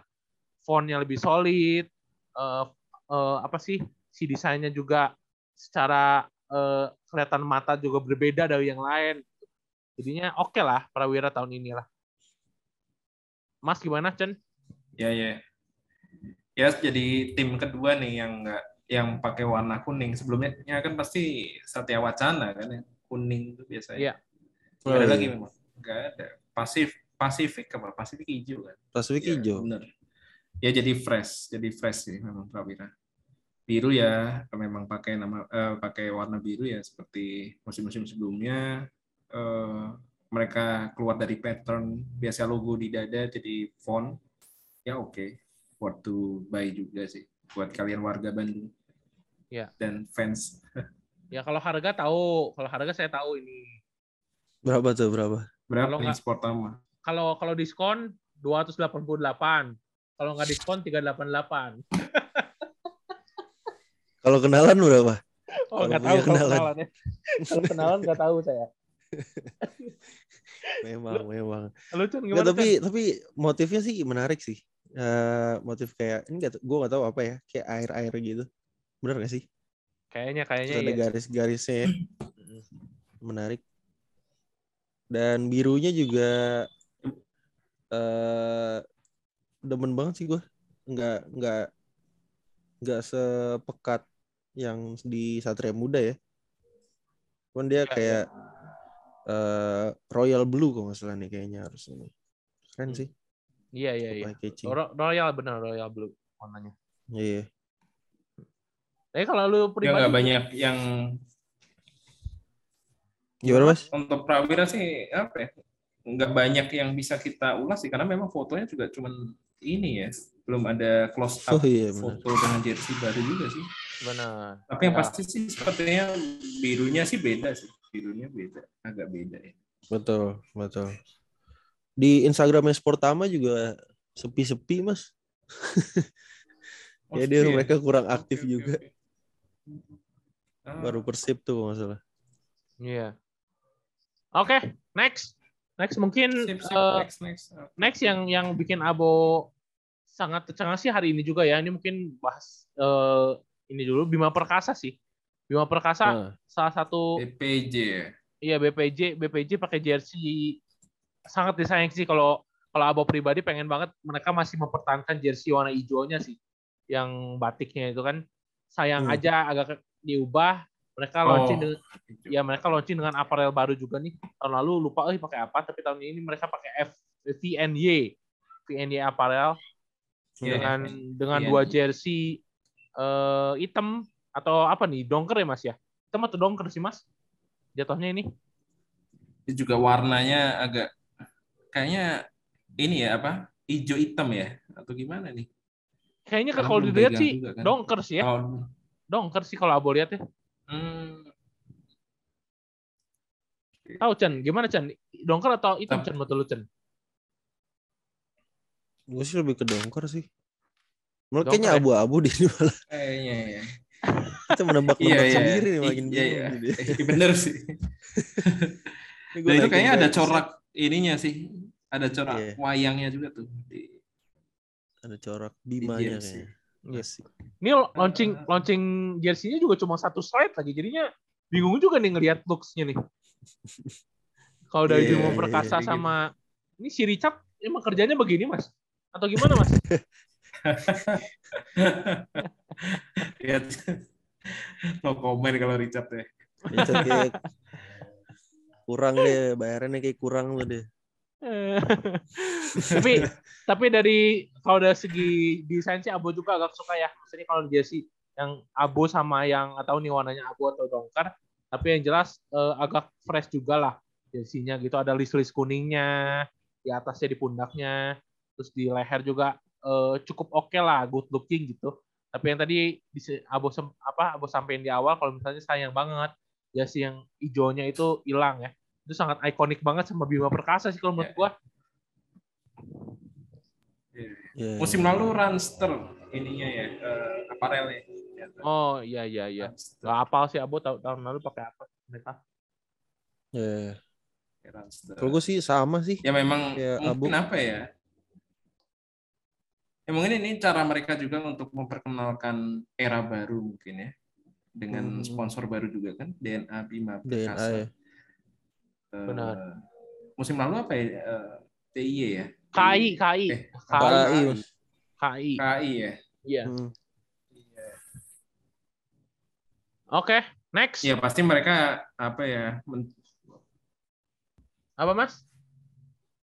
Fontnya lebih solid eh eh, apa sih si desainnya juga secara eh, kelihatan mata juga berbeda dari yang lain. Jadinya oke lah Prawira tahun ini lah. Mas gimana Chen? Ya, ya. Ya, jadi tim kedua nih yang nggak yang pakai warna kuning. Sebelumnya ya kan pasti Satya Wacana kan ya. Kuning itu biasanya. Iya. Nggak ada Oh, lagi iya. memang. Nggak ada. Pasif Pasifik apa? Pasifik hijau kan. Pasifik Ya, hijau. bener. Ya jadi fresh, jadi fresh sih memang Prawira. Biru ya memang pakai nama eh, pakai warna biru ya seperti musim-musim sebelumnya. Eh, mereka keluar dari pattern biasa logo di dada jadi font. Ya oke, worth to buy juga sih buat kalian warga Bandung. Ya. Dan fans. Ya kalau harga tahu, kalau harga saya tahu ini. Berapa tuh berapa? Berapa Kalau nih nggak- sport sama? Kalau kalau diskon 288. Kalau nggak diskon 388. Kalau kenalan berapa? Oh Kalau nggak tahu kalau kenalan. kenalan ya. kalau kenalan nggak tahu saya. Memang, memang. Lu Cun Nggak, gimana? tapi Cun? tapi motifnya sih menarik sih. Eh, motif kayak ini gak, gue gak tahu apa ya, kayak air-air gitu. Bener gak sih? Kayaknya kayaknya Terus ada iya. garis-garisnya ya. Menarik. Dan birunya juga eh demen banget sih gue. Nggak nggak nggak sepekat yang di Satria Muda ya. Cuman dia Iya, kayak eh Royal Blue kalau nggak salah nih kayaknya harus ini. Keren Hmm. sih. Iya iya iya. Catching. Royal bener Royal Blue warnanya. Iya. Tapi kalau lu Ya pribadi nggak banyak yang Gimana mas? untuk Prawira sih apa ya? Nggak banyak yang bisa kita ulas sih karena memang fotonya juga cuman ini ya, belum ada close up Oh iya foto dengan jersey baru juga sih. benar. Tapi yang Ya. pasti sih sepertinya birunya sih beda sih, birunya beda, agak beda ya. Betul, betul. Di Instagramnya Sportama juga sepi-sepi mas. Oh, Ya, dia sepi mereka kurang aktif oke, juga. oke. Ah, Baru Persib tuh kalau nggak salah. Iya. Oke, next. Next mungkin sip, sip, eh, next, next. next yang yang bikin Abo sangat tercengang sih hari ini juga ya. Ini mungkin bahas eh, ini dulu Bima Perkasa sih. Bima Perkasa Nah, salah satu BPJ ya. iya BPJ BPJ pakai jersey sangat disayang sih kalau kalau Abo pribadi pengen banget mereka masih mempertahankan jersey warna hijaunya sih yang batiknya itu kan sayang Hmm. aja agak diubah mereka Oh, launching dengan gitu. ya mereka launching dengan apparel baru juga nih tahun lalu lupa eh pakai apa tapi tahun ini mereka pakai F VNY VNY apparel Iya, dengan dengan VNY. dua jersey eh hitam atau apa nih donker ya mas ya hitam atau donker sih mas jatuhnya ini Itu juga warnanya agak kayaknya ini ya apa? Hijau hitam ya atau gimana nih? Kayaknya kalau dilihat sih juga kan. sih ya Kalau donker sih kalau abo lihat ya hmm, tahu Chen gimana Chen donker atau hitam Hitam. Chen betul lu Chen Gue sih lebih ke dongker sih. Dongker kayaknya ya? abu-abu deh ini malah. kayaknya ya. Kita menebak-nebak Iya, iya. sendiri nih makin Iya, iya. jadi. Iya, bener sih. Dan itu naikin kayaknya ada corak ininya sih. Ada corak Iya. wayangnya juga tuh. Di, Ada corak di bimanya jersey. kayaknya. Iya. Asik. ini launching launching jersey-nya juga cuma satu slide lagi jadinya bingung juga nih ngelihat looks-nya nih kalau dari Iya, Bimo iya, Perkasa iya. sama ini si Richard emang kerjanya begini mas atau gimana mas Ya, no comment kalau Richard ya. Richard kayak kurang deh, bayarannya kayak kurang tuh deh. Eh, tapi tapi dari kalau dari segi desain sih Abo juga agak suka ya. Maksudnya kalau jersey yang abu sama yang atau nih warnanya abu atau dongker. Tapi yang jelas eh, agak fresh juga lah jersey-nya gitu. Ada list-list kuningnya di atasnya di pundaknya. Terus di leher juga eh, cukup oke lah good looking gitu. Tapi yang tadi sem- apa Abo sampein di awal kalau misalnya sayang banget jersey yang hijaunya itu hilang ya itu sangat ikonik banget sama Bima Perkasa sih kalau menurut Ya. gua Ya, Musim lalu Runster ininya ya, eh, aparelnya. Ya, oh iya iya iya. Gak apal sih Abo tahun, tahun lalu pakai apa mereka ya. Ya. Kalau gue sih sama sih. Ya memang Ya, mungkin Abu. apa ya? Ya mungkin ini cara mereka juga untuk memperkenalkan era baru mungkin ya. Dengan Hmm. sponsor baru juga kan, DNA Bima DNA Perkasa. ya. Benar. Musim lalu apa ya? Eh, TIY ya? KI KI Eh, KI KI. KI ya. iya Hmm. oke next Ya pasti mereka apa ya? men- apa mas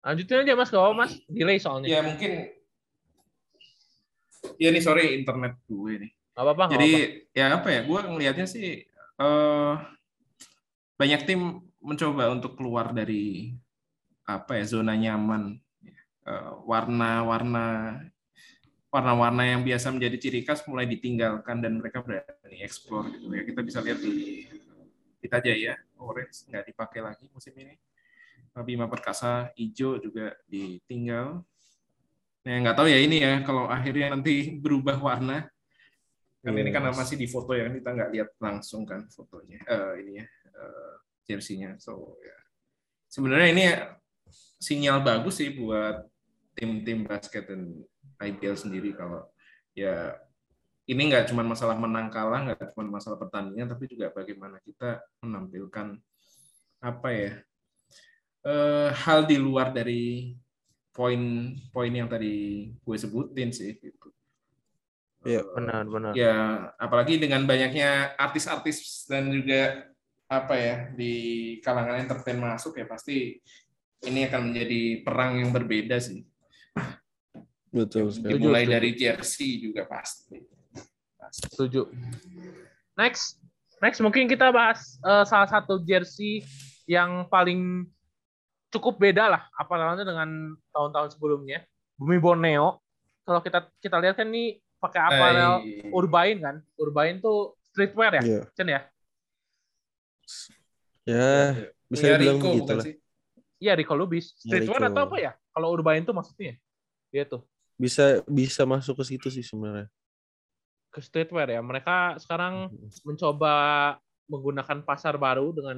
lanjutin aja mas kalau mas delay soalnya ya mungkin Ya nih sorry internet gue nih. Gak apa-apa Jadi apa-apa. ya apa ya? Gue ngelihatnya sih eh banyak tim mencoba untuk keluar dari apa ya zona nyaman, Eh, warna-warna warna-warna yang biasa menjadi ciri khas mulai ditinggalkan dan mereka berani explore gitu ya. Kita bisa lihat di kita aja ya, orange nggak dipakai lagi musim ini. Bima Perkasa hijau juga ditinggal. Nah, nggak tahu ya ini ya kalau akhirnya nanti berubah warna. Kan ini karena Yes. masih di foto ya, kita nggak lihat langsung kan fotonya. Eh ini ya, eh, jersey-nya. So ya. Sebenarnya ini sinyal bagus sih buat tim-tim basket dan IBL sendiri kalau ya ini nggak cuma masalah menang kalah, nggak cuma masalah pertandingan, tapi juga bagaimana kita menampilkan apa ya eh, hal di luar dari poin-poin yang tadi gue sebutin sih gitu. Iya, Eh, Benar, benar. Ya, apalagi dengan banyaknya artis-artis dan juga apa ya di kalangan entertain masuk ya pasti ini akan menjadi perang yang berbeda sih. Betul sekali. Dimulai setuju. dari jersey juga pasti. Pasti. Setuju. Next, next mungkin kita bahas eh, salah satu jersey yang paling cukup beda lah apa namanya dengan tahun-tahun sebelumnya. Bumi Borneo. Kalau kita kita lihat kan ini pakai apparel Hai. Urbain kan. Urbain tuh streetwear ya, Iya. Chen ya? Ya, bisa Punya dibilang Rico bukan lah. Iya Rico Lubis. Streetwear Rico. atau apa ya? Kalau Urbain tuh maksudnya? Dia tuh Bisa bisa masuk ke situ sih sebenarnya. ke streetwear ya. Mereka sekarang mencoba menggunakan pasar baru dengan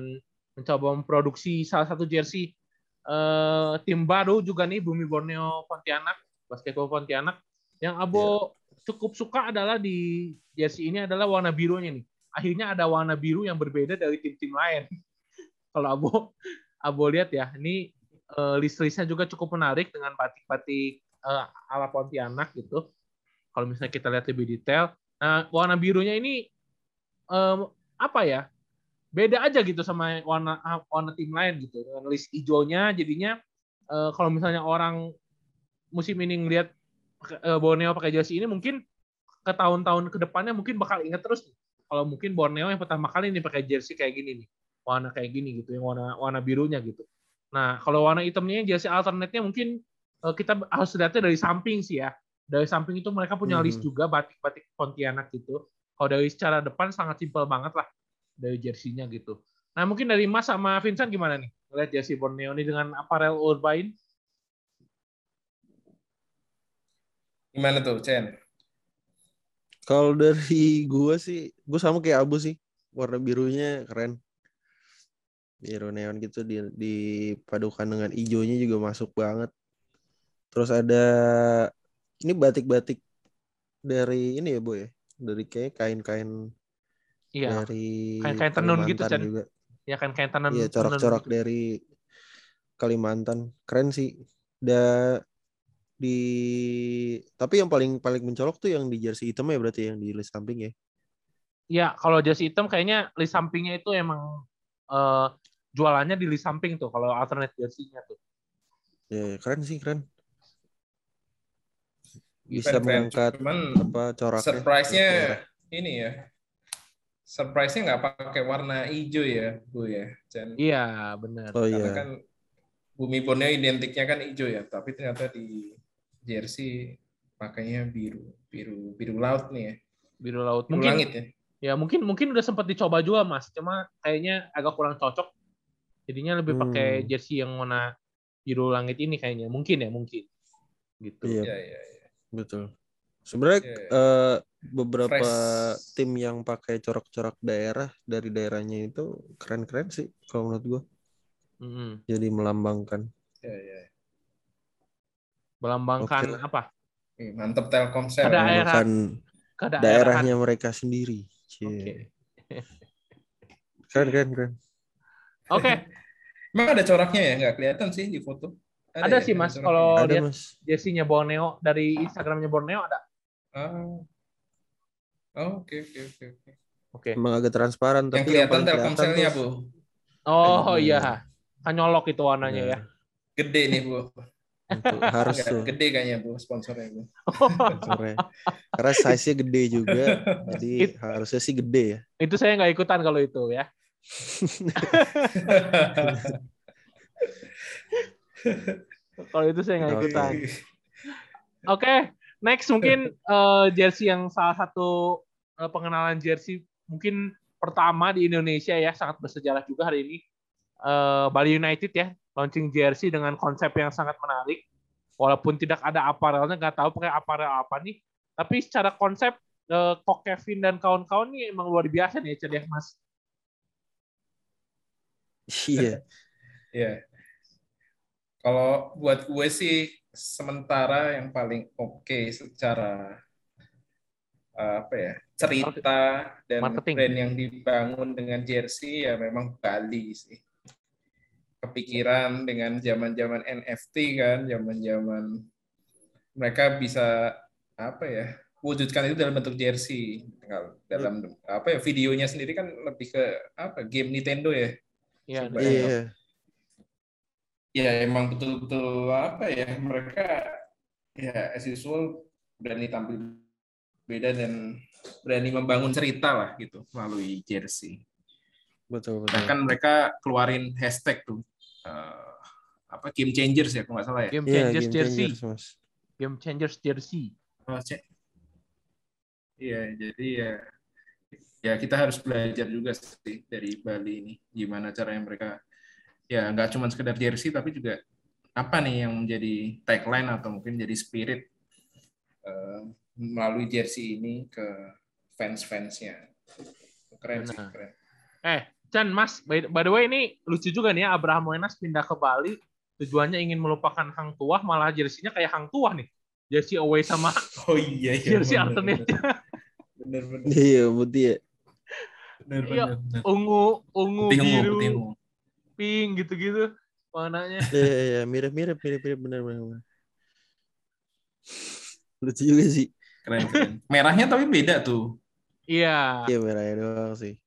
mencoba memproduksi salah satu jersey eh, tim baru juga nih Bumi Borneo Pontianak, Basketball Pontianak. Yang Abo cukup suka adalah di jersey ini adalah warna birunya nih. Akhirnya ada warna biru yang berbeda dari tim-tim lain. Kalau Abo Abo lihat ya, ini uh, list-listnya juga cukup menarik dengan batik-batik uh, ala Pontianak gitu. Kalau misalnya kita lihat lebih detail, nah warna birunya ini um, apa ya? Beda aja gitu sama warna warna tim lain gitu. Dengan list hijaunya jadinya uh, kalau misalnya orang musim ini ngelihat uh, Borneo pakai jersey ini mungkin ke tahun-tahun ke depannya mungkin bakal inget terus kalau mungkin Borneo yang pertama kali ini pakai jersey kayak gini nih. Warna kayak gini gitu yang warna warna birunya gitu. Nah kalau warna hitamnya jersey alternate-nya mungkin uh, kita harus lihatnya dari samping sih ya. Dari samping itu mereka punya hmm. list juga batik-batik Pontianak gitu. Kalau dari secara depan sangat simpel banget lah dari jersey-nya gitu. Nah mungkin dari Mas sama Vincent gimana nih? Lihat jersey Borneo ini dengan apparel urbain. Gimana tuh Chen kalau dari gue sih, gue sama kayak Abu sih. Warna birunya keren. Biru neon gitu di dipadukan dengan hijaunya juga masuk banget. Terus ada ini batik-batik dari ini ya, Bu ya. Dari kayak kain-kain Iya. Dari kain-kain tenun gitu kan. Juga. Ya kan kain tenun. Iya, corak-corak gitu. dari Kalimantan. Keren sih. Da di tapi yang paling paling mencolok tuh yang di jersey hitam ya berarti yang di list samping ya. Iya, kalau jersey hitam kayaknya list sampingnya itu emang uh, jualannya di list samping tuh kalau alternate jersey-nya tuh. Ya, keren sih, keren. Bisa keren, mengangkat Cuman apa coraknya. Surprise-nya ini ya. Surprise-nya nggak pakai warna hijau ya, Bu ya. Chen. Iya, benar. Oh Karena iya. kan bumi Borneo identiknya kan hijau ya, tapi ternyata di jersey pakainya biru, biru biru laut nih ya. Biru laut. Biru mungkin langit ya. Ya mungkin mungkin udah sempat dicoba juga mas, cuma kayaknya agak kurang cocok. Jadinya lebih pakai hmm. jersey yang warna biru langit ini kayaknya, mungkin ya mungkin. Gitu. Iya, ya, ya, ya. betul. Sebenarnya ya, ya. Uh, beberapa Fresh. tim yang pakai corak-corak daerah dari daerahnya itu keren-keren sih kalau menurut gua. Mm -hmm. Jadi melambangkan. Ya, ya. Melambangkan okay. apa? Mantep Telkomsel. Daerah, daerah, daerahnya mereka sendiri. Okay. keren, keren, keren. Oke. Okay. Emang ada coraknya ya? Nggak kelihatan sih di foto. Ada, ada ya, sih mas. Kalau lihat jersey-nya Borneo dari Instagramnya Borneo ada. Oh. Oke, oke, oke, oke. Oke. Emang agak transparan. Yang tapi kelihatan Telkomselnya, Bu. Oh iya. Kan nyolok itu warnanya ya. Gede nih, Bu. Untuk, harus tuh. Gede kayaknya bu sponsornya bu. sponsornya. Karena size-nya gede juga, jadi It, harusnya sih gede ya. Itu saya nggak ikutan kalau itu ya. kalau itu saya nggak ikutan. Oke, okay, next mungkin uh, jersey yang salah satu uh, pengenalan jersey mungkin pertama di Indonesia ya sangat bersejarah juga hari ini uh, Bali United ya launching jersey dengan konsep yang sangat menarik. Walaupun tidak ada aparelnya, nggak tahu pakai aparel apa nih. Tapi secara konsep, uh, Kok Kevin dan kawan-kawan nih emang luar biasa nih, ya, Mas. Iya. Iya. Kalau buat gue sih sementara yang paling oke okay secara uh, apa ya cerita dan Marketing. brand yang dibangun dengan jersey ya memang Bali sih kepikiran dengan zaman-zaman NFT kan, zaman-zaman mereka bisa apa ya wujudkan itu dalam bentuk jersey dalam apa ya videonya sendiri kan lebih ke apa game Nintendo ya? Iya iya ya emang betul-betul apa ya mereka ya as usual berani tampil beda dan berani membangun cerita lah gitu melalui jersey betul betul. Bahkan mereka keluarin hashtag tuh. Uh, apa game changers ya kalau nggak salah ya? Game changers yeah, game jersey. Changers, game changers jersey. Oh, iya jadi ya ya kita harus belajar juga sih dari Bali ini gimana caranya mereka ya nggak cuma sekedar jersey tapi juga apa nih yang menjadi tagline atau mungkin jadi spirit uh, melalui jersey ini ke fans-fansnya. Keren sih keren. Eh Chan, Mas, by, by the way ini lucu juga nih ya, Abraham Wenas pindah ke Bali, tujuannya ingin melupakan Hang Tuah, malah jersinya kayak Hang Tuah nih. Jersey away sama oh, iya, iya, jersey alternate. bener, bener. Iya, putih ya. Bener, iya, ungu, ungu, putih, biru, ungu, pink gitu-gitu. warnanya. Iya, iya, iya, mirip-mirip, mirip-mirip benar benar. Lucu juga sih. Keren, keren. Merahnya tapi beda tuh. Iya. Iya merahnya doang sih.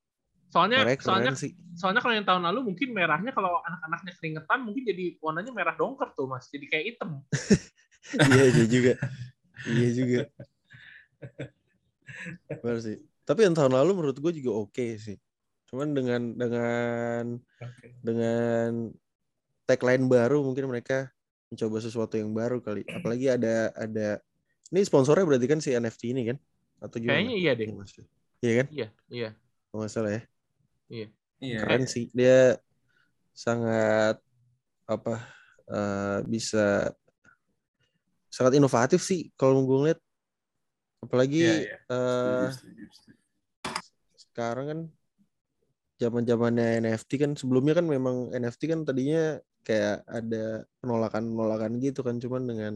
Soalnya Mereka soalnya keren sih. soalnya kalau yang tahun lalu mungkin merahnya kalau anak-anaknya keringetan mungkin jadi warnanya merah dongker tuh mas jadi kayak hitam iya iya juga. Iya juga. Benar sih. Tapi yang tahun lalu menurut gue juga oke sih. Cuman dengan dengan dengan tagline baru mungkin mereka mencoba sesuatu yang baru kali. Apalagi ada ada ini sponsornya berarti kan si NFT ini kan? Atau gimana? kayaknya iya deh Maksudnya? Iya kan? iya iya Kalau nggak salah ya. Iya. Keren sih. Dia sangat apa eh, bisa sangat inovatif sih kalau gue ngeliat. Apalagi Iya, iya. eh, Setuju, setuju, setuju. sekarang kan zaman zamannya NFT kan sebelumnya kan memang NFT kan tadinya kayak ada penolakan penolakan gitu kan cuman dengan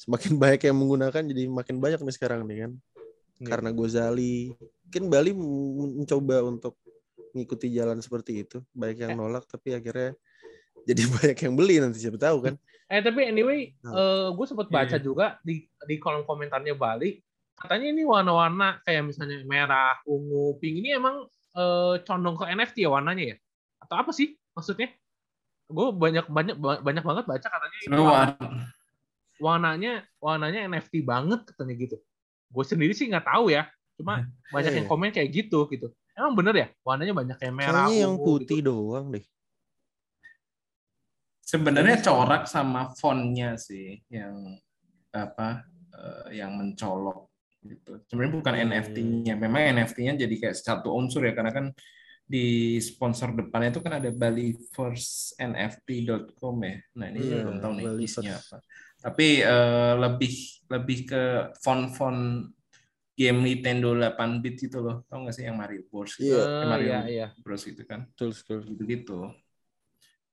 semakin banyak yang menggunakan jadi makin banyak nih sekarang nih kan Iya. karena Gozali mungkin Bali mencoba untuk mengikuti jalan seperti itu banyak yang Eh. nolak tapi akhirnya jadi banyak yang beli nanti siapa tahu kan eh tapi anyway Nah. gue sempat baca Iya. juga di di kolom komentarnya Bali katanya ini warna-warna kayak misalnya merah ungu pink ini emang eh, condong ke NFT ya warnanya ya atau apa sih maksudnya gue banyak banyak banyak banget baca katanya ini warna- war- warnanya warnanya NFT banget katanya gitu. Gue sendiri sih nggak tahu ya, cuma banyak yang Iya. komen kayak gitu gitu. Emang bener ya warnanya banyak yang merah, kayaknya yang ungu putih gitu. doang deh Sebenarnya corak sama fontnya sih yang apa eh, yang mencolok gitu. Sebenarnya bukan Hmm. NFT-nya. Memang NFT-nya jadi kayak satu unsur ya karena kan di sponsor depannya itu kan ada balifirsnft.com ya. Nah, ini Iya, belum tahu nih Bali isinya First. apa. Tapi eh, lebih lebih ke font-font game Nintendo 8 bit gitu loh. Tahu nggak sih yang Mario Bros gitu? Iya. Eh, Eh, Mario iya iya. Bros itu kan betul betul gitu-gitu.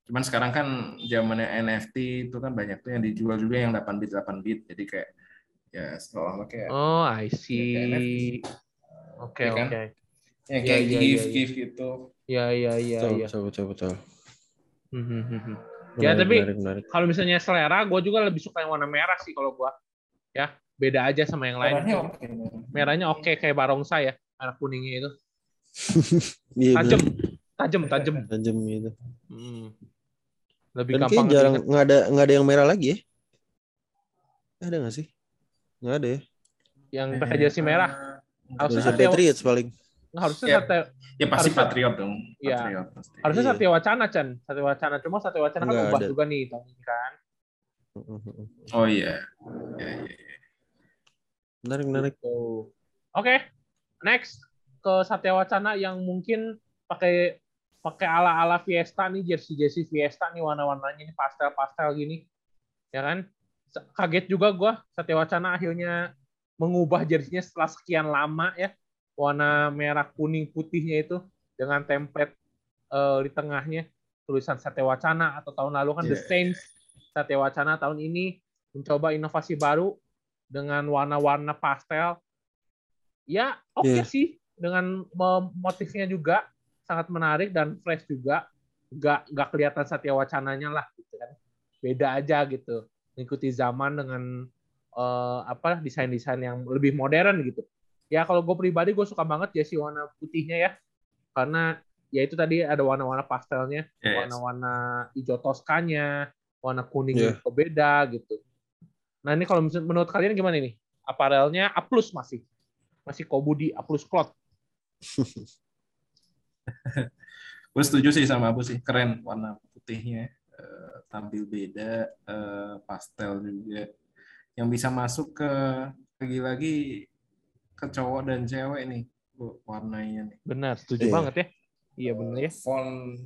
Cuman sekarang kan zamannya NFT itu kan banyak tuh yang dijual juga yang 8 bit 8 bit. Jadi kayak ya seolah-olah kayak Oh, I NFT. see. Oke Iya kan? oke. yang Iya, kayak iya, iya, gift iya. gift gitu. Ya ya ya betul, ya. betul betul betul Hmm, hmm, hmm. Menarik, Ya, tapi-. Kalau misalnya selera, gue juga lebih suka yang warna merah sih kalau gue. Ya beda aja sama yang lain. Warnanya oke. Merahnya oke kayak barongsai ya, warna kuningnya itu Iya, tajam, bener. tajam, tajam. tajam gitu Hmm. Lebih Dan gampang jarang diingat. nggak ada nggak ada yang merah lagi ya? Ada nggak sih? Nggak ada ya. yang pakai jersey merah. Harusnya Indonesia Satya- Patriots paling. Nggak, harusnya Ya. Satya, Ya pasti Harusnya- Patriot dong. Iya. Patriot pasti. Harusnya Iya. Satya Wacana, Chan. Satya Wacana. Cuma Satya Wacana kan ubah ada. juga nih tahun ini kan. Oh iya. Ya, ya, ya. Menarik menarik. Tuh. Oke, next ke Satya Wacana yang mungkin pakai pakai ala-ala Fiesta nih, jersey-jersey Fiesta nih warna-warnanya ini pastel-pastel gini. Ya kan? Kaget juga gua Satya Wacana akhirnya mengubah jersinya setelah sekian lama ya. Warna merah kuning putihnya itu dengan template eh, di tengahnya tulisan Satya Wacana atau tahun lalu kan The Yeah. Saints Satya Wacana tahun ini mencoba inovasi baru dengan warna-warna pastel. Ya, oke Yeah. sih dengan mo- motifnya juga sangat menarik dan fresh juga. Gak nggak kelihatan Satya Wacananya lah gitu kan. Beda aja gitu. Mengikuti zaman dengan eh, apa desain-desain yang lebih modern gitu. Ya kalau gue pribadi gue suka banget jersey warna putihnya ya. Karena ya itu tadi ada warna-warna pastelnya Yes. warna-warna hijau toskanya, warna kuning Iya. juga beda gitu. Nah ini kalau menurut kalian gimana nih? Aparelnya A plus masih, masih Kobudi A plus cloth. Gue setuju sih sama aku sih. Keren warna putihnya. Eh, tampil beda. eh, pastel juga. Yang bisa masuk ke lagi-lagi ke cowok dan cewek nih. Bu, warnanya nih. Benar, setuju Iya. banget ya. Iya benar ya. Font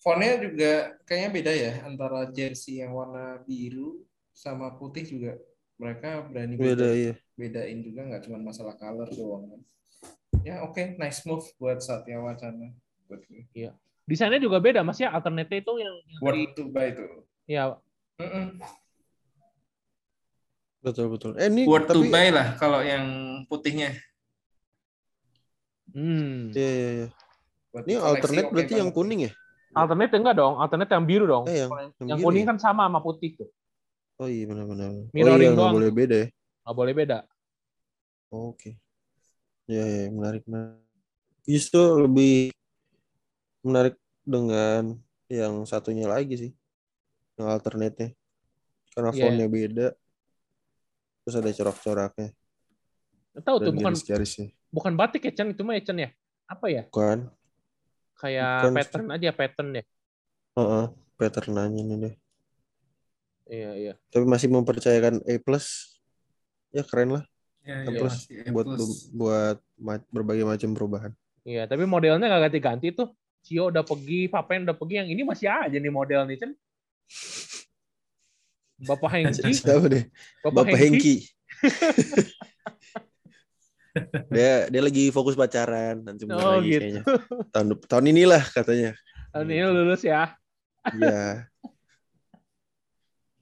fontnya juga kayaknya beda ya antara jersey yang warna biru sama putih juga mereka berani Beda beda, iya. bedain juga nggak cuma masalah color doang kan. Ya oke, nice move buat Satya Wacana. Buat gue. Desainnya juga beda mas ya. Alternate itu yang, yang Buat to buy itu. ya Mm-mm. Betul betul. Eh ini to tapi buy lah kalau yang putihnya. hmm, Iya iya iya. Buat Ini koleksi alternate oke berarti yang banget. kuning ya? Alternate enggak dong, alternate yang biru dong. Eh, yang, yang yang biru kuning ya? kan sama sama putih tuh. Oh iya benar-benar. Oh Mirroring iya nggak doang. boleh beda ya. Nggak boleh beda. Oh, Oke. Ya, ya menarik. Justru lebih menarik dengan yang satunya lagi sih. Yang alternate-nya. Karena Iya. fontnya beda. Terus ada corak-coraknya. Tahu tuh bukan garis-garisnya. bukan batik ya Chan, itu mah ya Chan ya. Apa ya? Bukan. Kayak Bukan. pattern aja pattern ya. Heeh. patternnya ini deh. Iya iya. Tapi masih mempercayakan A plus. Ya keren lah. Ya, A ya, plus A buat plus. buat berbagai macam perubahan. Iya, tapi modelnya nggak ganti-ganti tuh. Cio udah pergi, Papen udah pergi, yang ini masih aja nih model nih, Chan. Bapak Hengki, Siapa deh? Bapak, Bapak Hengki. Dia dia lagi fokus pacaran nanti Oh, lagi gitu. kayaknya. Tahun tahun inilah katanya. Tahun ini lulus ya. Iya.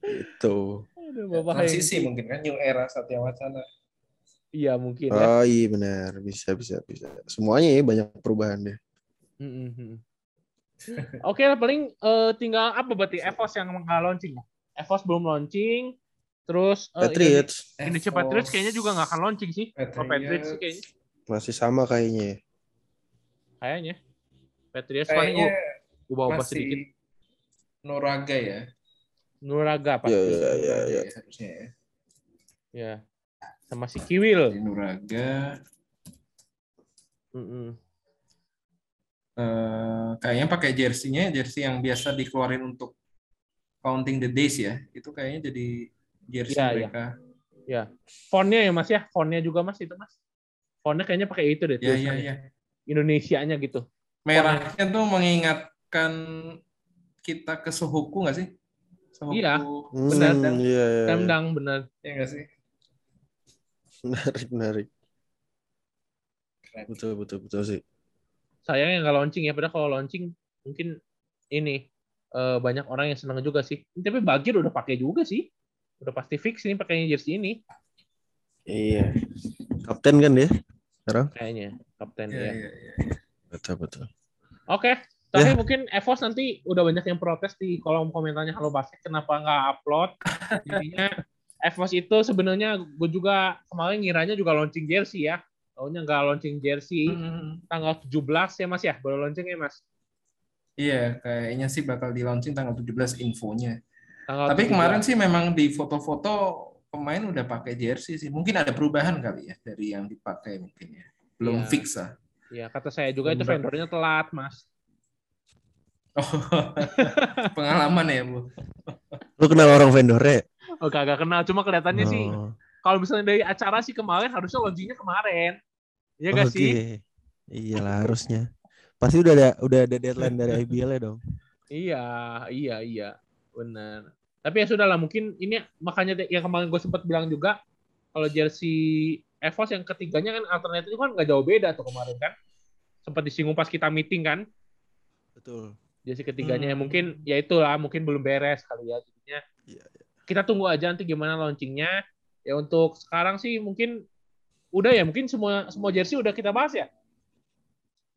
Itu. Aduh, Bapak Transisi mungkin kan new era Satya Wacana. Iya mungkin ya. Oh iya benar, bisa bisa bisa. Semuanya ya banyak perubahan deh. Mm-mm. Oke, paling eh, tinggal apa berarti EVOS yang nggak launching ya? EVOS belum launching, terus eh, Patriots Indonesia, Patriots kayaknya juga nggak akan launching sih. Patriots sih kayaknya. masih sama kayaknya. ya. Kayaknya. Patriots paling Kayaknya ubah-ubah sedikit. Noraga ya. Nuraga pasti. Iya iya iya iya. ya, harusnya ya. Ya. Sama si Kiwil. Di Noraga. Mm-mm. eh, kayaknya pakai jersey-nya jersey yang biasa dikeluarin untuk counting the days ya. Itu kayaknya jadi jersey Iya, iya. mereka. Fontnya ya mas ya, fontnya juga mas itu mas. Fontnya kayaknya pakai itu deh. Iya iya tulisannya. iya. Indonesianya gitu. Merahnya tuh mengingatkan kita ke Sohoku nggak sih? Sohoku. Iya. Hmm, Benar, iya, iya, iya. Kandang bener. Iya nggak sih? Menarik menarik. Keren. Betul betul betul sih. Sayangnya nggak launching ya. Padahal kalau launching mungkin ini eh, banyak orang yang seneng juga sih. Tapi Bagir udah pakai juga sih. Udah pasti fix ini pakainya jersey ini Iya. Kapten kan dia sekarang? kayaknya kapten Iya ya. iya iya. Betul betul. Oke, tapi mungkin Evos nanti udah banyak yang protes di kolom komentarnya Halo Basket kenapa nggak upload. Intinya Evos itu sebenarnya gue juga kemarin ngiranya juga launching jersey ya. Taunya nggak launching jersey. Hmm, Tanggal 17 ya Mas ya, baru launching ya Mas. Iya, kayaknya sih bakal di launching tanggal 17 infonya. Tanggal Tapi 17. kemarin sih memang di foto-foto pemain udah pakai jersey sih. Mungkin ada perubahan kali ya dari yang dipakai mungkin ya. Belum Iya. fix lah. Ya, kata saya juga itu vendornya telat, Mas. Oh, pengalaman ya, Bu. Lu kenal orang vendornya? Oh, kagak kenal, cuma kelihatannya sih Oh, kalau misalnya dari acara sih kemarin harusnya launchingnya kemarin. Iya gak oke. sih? Iyalah harusnya. Pasti udah ada udah ada deadline dari IBL ya dong. Iya, iya, iya. Benar. Tapi ya sudah lah, mungkin ini makanya yang kemarin gue sempat bilang juga kalau jersey Evos yang ketiganya kan alternatif kan nggak jauh beda tuh kemarin kan. Sempat disinggung pas kita meeting kan. Betul. Jersey ketiganya Hmm. mungkin ya itulah mungkin belum beres kali ya jadinya. Iya, Kita tunggu aja nanti gimana launchingnya. Ya untuk sekarang sih mungkin udah ya mungkin semua semua jersey udah kita bahas ya.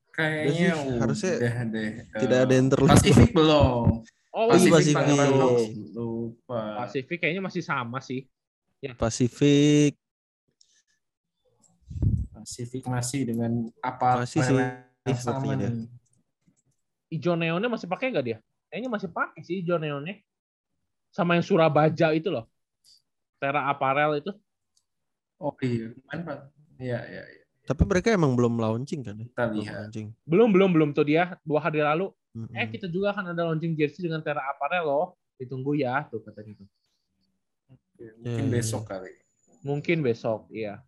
Kayaknya harusnya udah deh. tidak ada yang terlupa. Pasifik belum. Oh, Pasifik. iya, Pasifik. Lupa. Pasifik kayaknya masih sama sih. Pasifik Pasifik masih dengan apa Masih sih, yang sama sepertinya dia. nih. Ijo neonnya masih pakai nggak dia? Kayaknya masih pakai sih ijo neonnya. Sama yang Surabaya itu loh. Tera Apparel itu. Oh iya. Iya, iya, iya. Tapi mereka emang belum launching kan ya? Kita Belum lihat. launching. Belum, belum, belum tuh dia. Dua hari lalu. Mm-mm. Eh, kita juga akan ada launching jersey dengan Tera Apparel loh. Ditunggu ya, tuh katanya tuh. Mungkin Ya, besok kali. Mungkin besok, iya.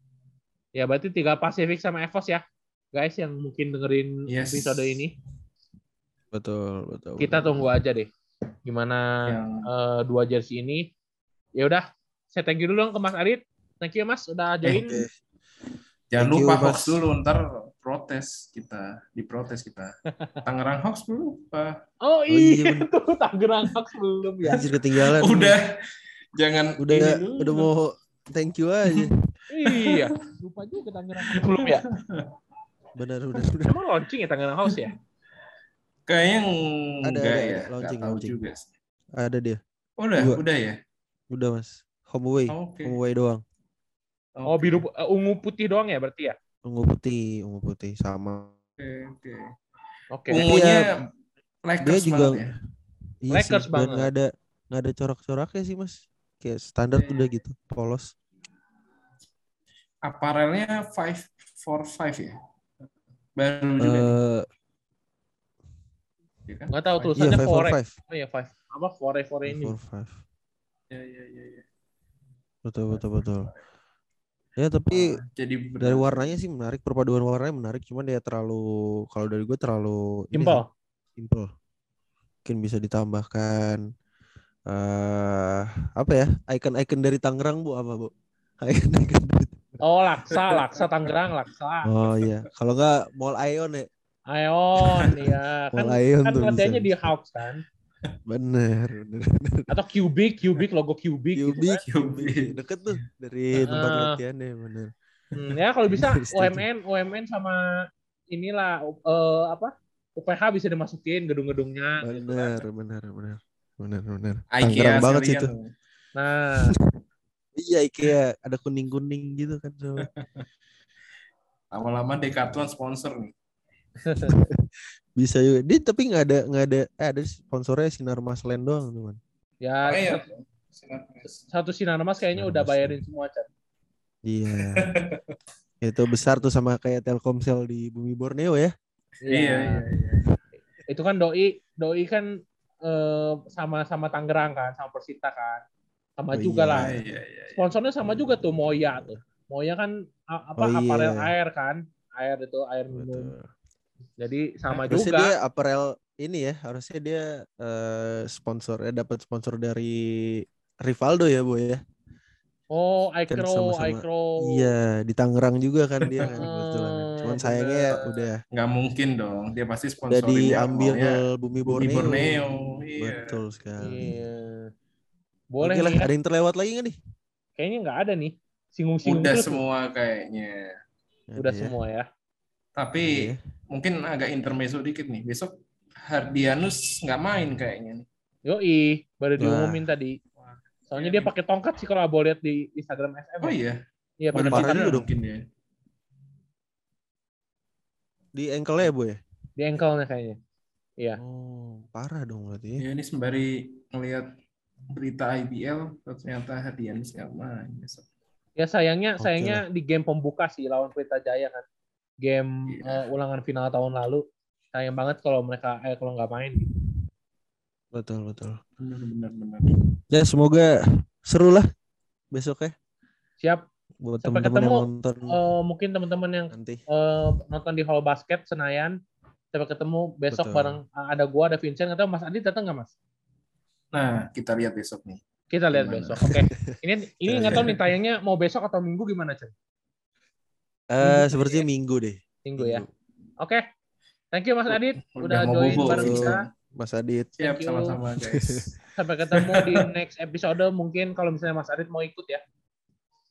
Ya, berarti tiga Pacific sama Evos ya. Guys yang mungkin dengerin Yes. episode ini. Betul, betul. Kita betul. tunggu aja deh. Gimana Yang eh, dua jersey ini. Ya udah, saya thank you dulu dong ke Mas Arit. Thank you Mas udah join. Oke. Jangan Thank you, lupa Mas. Hawks dulu, ntar protes kita, diprotes kita. Tangerang Hawks belum lupa. Oh, iya, iya, tuh Tangerang Hawks belum ya. Anjir ketinggalan. Udah, jangan Udah dulu. udah mau thank you aja. iya, lupa juga Tangerang Hawks belum ya. Benar benar benar. Emang launching ya Tangerang Hawks ya? Kayaknya Ada, enggak ada, ya. Launching, tahu launching. juga sih. Ada dia. Oh, udah, Dua. udah ya. Udah mas. Home away. Oke. Home away doang. Oh biru eh, ungu putih doang ya berarti ya? Ungu putih, ungu putih sama. Oke, oke. Oke. Ungunya ya, Lakers dia juga- banget ya. Iya Lakers sih, dan banget. nggak ada nggak ada corak-coraknya sih mas. Kayak standar Iya. udah gitu, polos. Aparelnya 545 ya. Baru juga. Eh, ya kan? Nggak tahu iya tulisannya five fore. five, Oh iya five. Apa fore fore ini? four five. Ya, ya, ya, ya. Betul betul betul. Ya tapi Ah, jadi dari warnanya sih menarik, perpaduan warnanya menarik. Cuman dia terlalu, kalau dari gue terlalu sih, simple. Mungkin bisa ditambahkan eh apa ya? Icon-icon dari Tangerang bu apa bu? Icon-icon dari Oh laksa laksa Tangerang laksa. Oh iya, kalau nggak Mall Ion ya, Ion ya kan Mall Ion kan latihannya di Hawks kan. Bener, bener. Atau Cubic Cubic logo Cubic. gitu Cubic, kan. Cubic, deket tuh dari tempat Heeh. latihannya bener. Hmm, ya kalau bisa. UMN UMN sama inilah eh, apa UPH bisa dimasukin gedung-gedungnya. gitu kan. Bener, bener, bener, bener, bener. IKEA Tangerang banget sih itu. Nah, Iya IKEA ada kuning kuning gitu kan. Lama-lama Decathlon sponsor nih. bisa juga. Dia tapi nggak ada nggak ada eh ada sponsornya sinar mas land doang teman. ya Oh, iya. satu sinar mas kayaknya Sinar udah Mas. bayarin semua Chan. Iya. itu besar tuh sama kayak Telkomsel di bumi Borneo ya. Iya, iya, iya. Itu kan doi doi kan eh, sama-sama Tangerang kan, sama Persita kan. Sama Oh, juga iya. lah. Iya, iya, iya. Sponsornya sama juga tuh Moya tuh. Moya kan apa Oh, iya. aparel air kan, air itu air minum. Betul. Jadi sama Harusnya juga. dia apparel ini ya, harusnya dia eh sponsor ya dapat sponsor dari Rivaldo ya, Bu ya. Oh, Kan Icro, sama-sama. Icro. Iya, di Tangerang juga kan dia kan kebetulan. Cuman bener. sayangnya ya udah Nggak mungkin dong. Dia pasti udah sponsorin diambil maunya Bumi Bumi Borneo. Borneo. Iya. Betul sekali. Iya. Boleh Oke lah, nih ya. ada yang terlewat lagi nggak nih? Kayaknya nggak ada nih. Singgung-singgung Udah semua kayaknya. Udah Ada ya. semua ya. Tapi Iya. mungkin agak intermezzo dikit nih. Besok Hardianus nggak main kayaknya nih. Yoi, baru Wah. diumumin tadi. Soalnya dia pakai tongkat sih kalau Abo lihat di Instagram SM. Oh ya. iya. Iya, pakai tongkat juga dong. mungkin ya. Di ankle ya, Bu ya? di ankle-nya kayaknya. Iya. Oh, parah dong berarti. ya. Ini sembari ngelihat berita IBL ternyata Hardianus nggak main besok. Ya sayangnya sayangnya di game pembuka sih lawan Pelita Jaya kan. Game Iya. eh, ulangan final tahun lalu. Sayang banget kalau mereka eh kalau nggak main gitu. Betul, betul. Benar benar benar. Ya, semoga seru lah besok ya Siap. buat Sampai teman-teman yang ketemu. nonton Eh, mungkin teman-teman yang nanti. eh, nonton di Hall Basket Senayan sampai ketemu besok Betul. bareng eh, ada gua ada Vincent atau Mas Adi datang nggak Mas? Nah kita lihat besok nih. Kita lihat Gimana? besok. Oke. Ini ini nggak tahu nih tayangnya mau besok atau minggu gimana, Cen? Eh, sepertinya minggu deh. Minggu ya. Oke. Thank you Mas Adit udah, Udah mau join bareng kita. Mas Adit. Siap sama-sama guys. Sampai ketemu di next episode mungkin kalau misalnya Mas Adit mau ikut ya.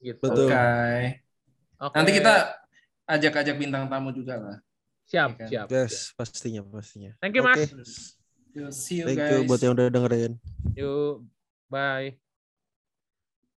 Gitu. Betul. Oke. Oke. Nanti kita ajak-ajak bintang tamu juga lah. siap, kan? siap. Yes, pastinya, pastinya. Thank you. Mas. See you Thank guys. you buat yang udah dengerin. Yuk. Bye.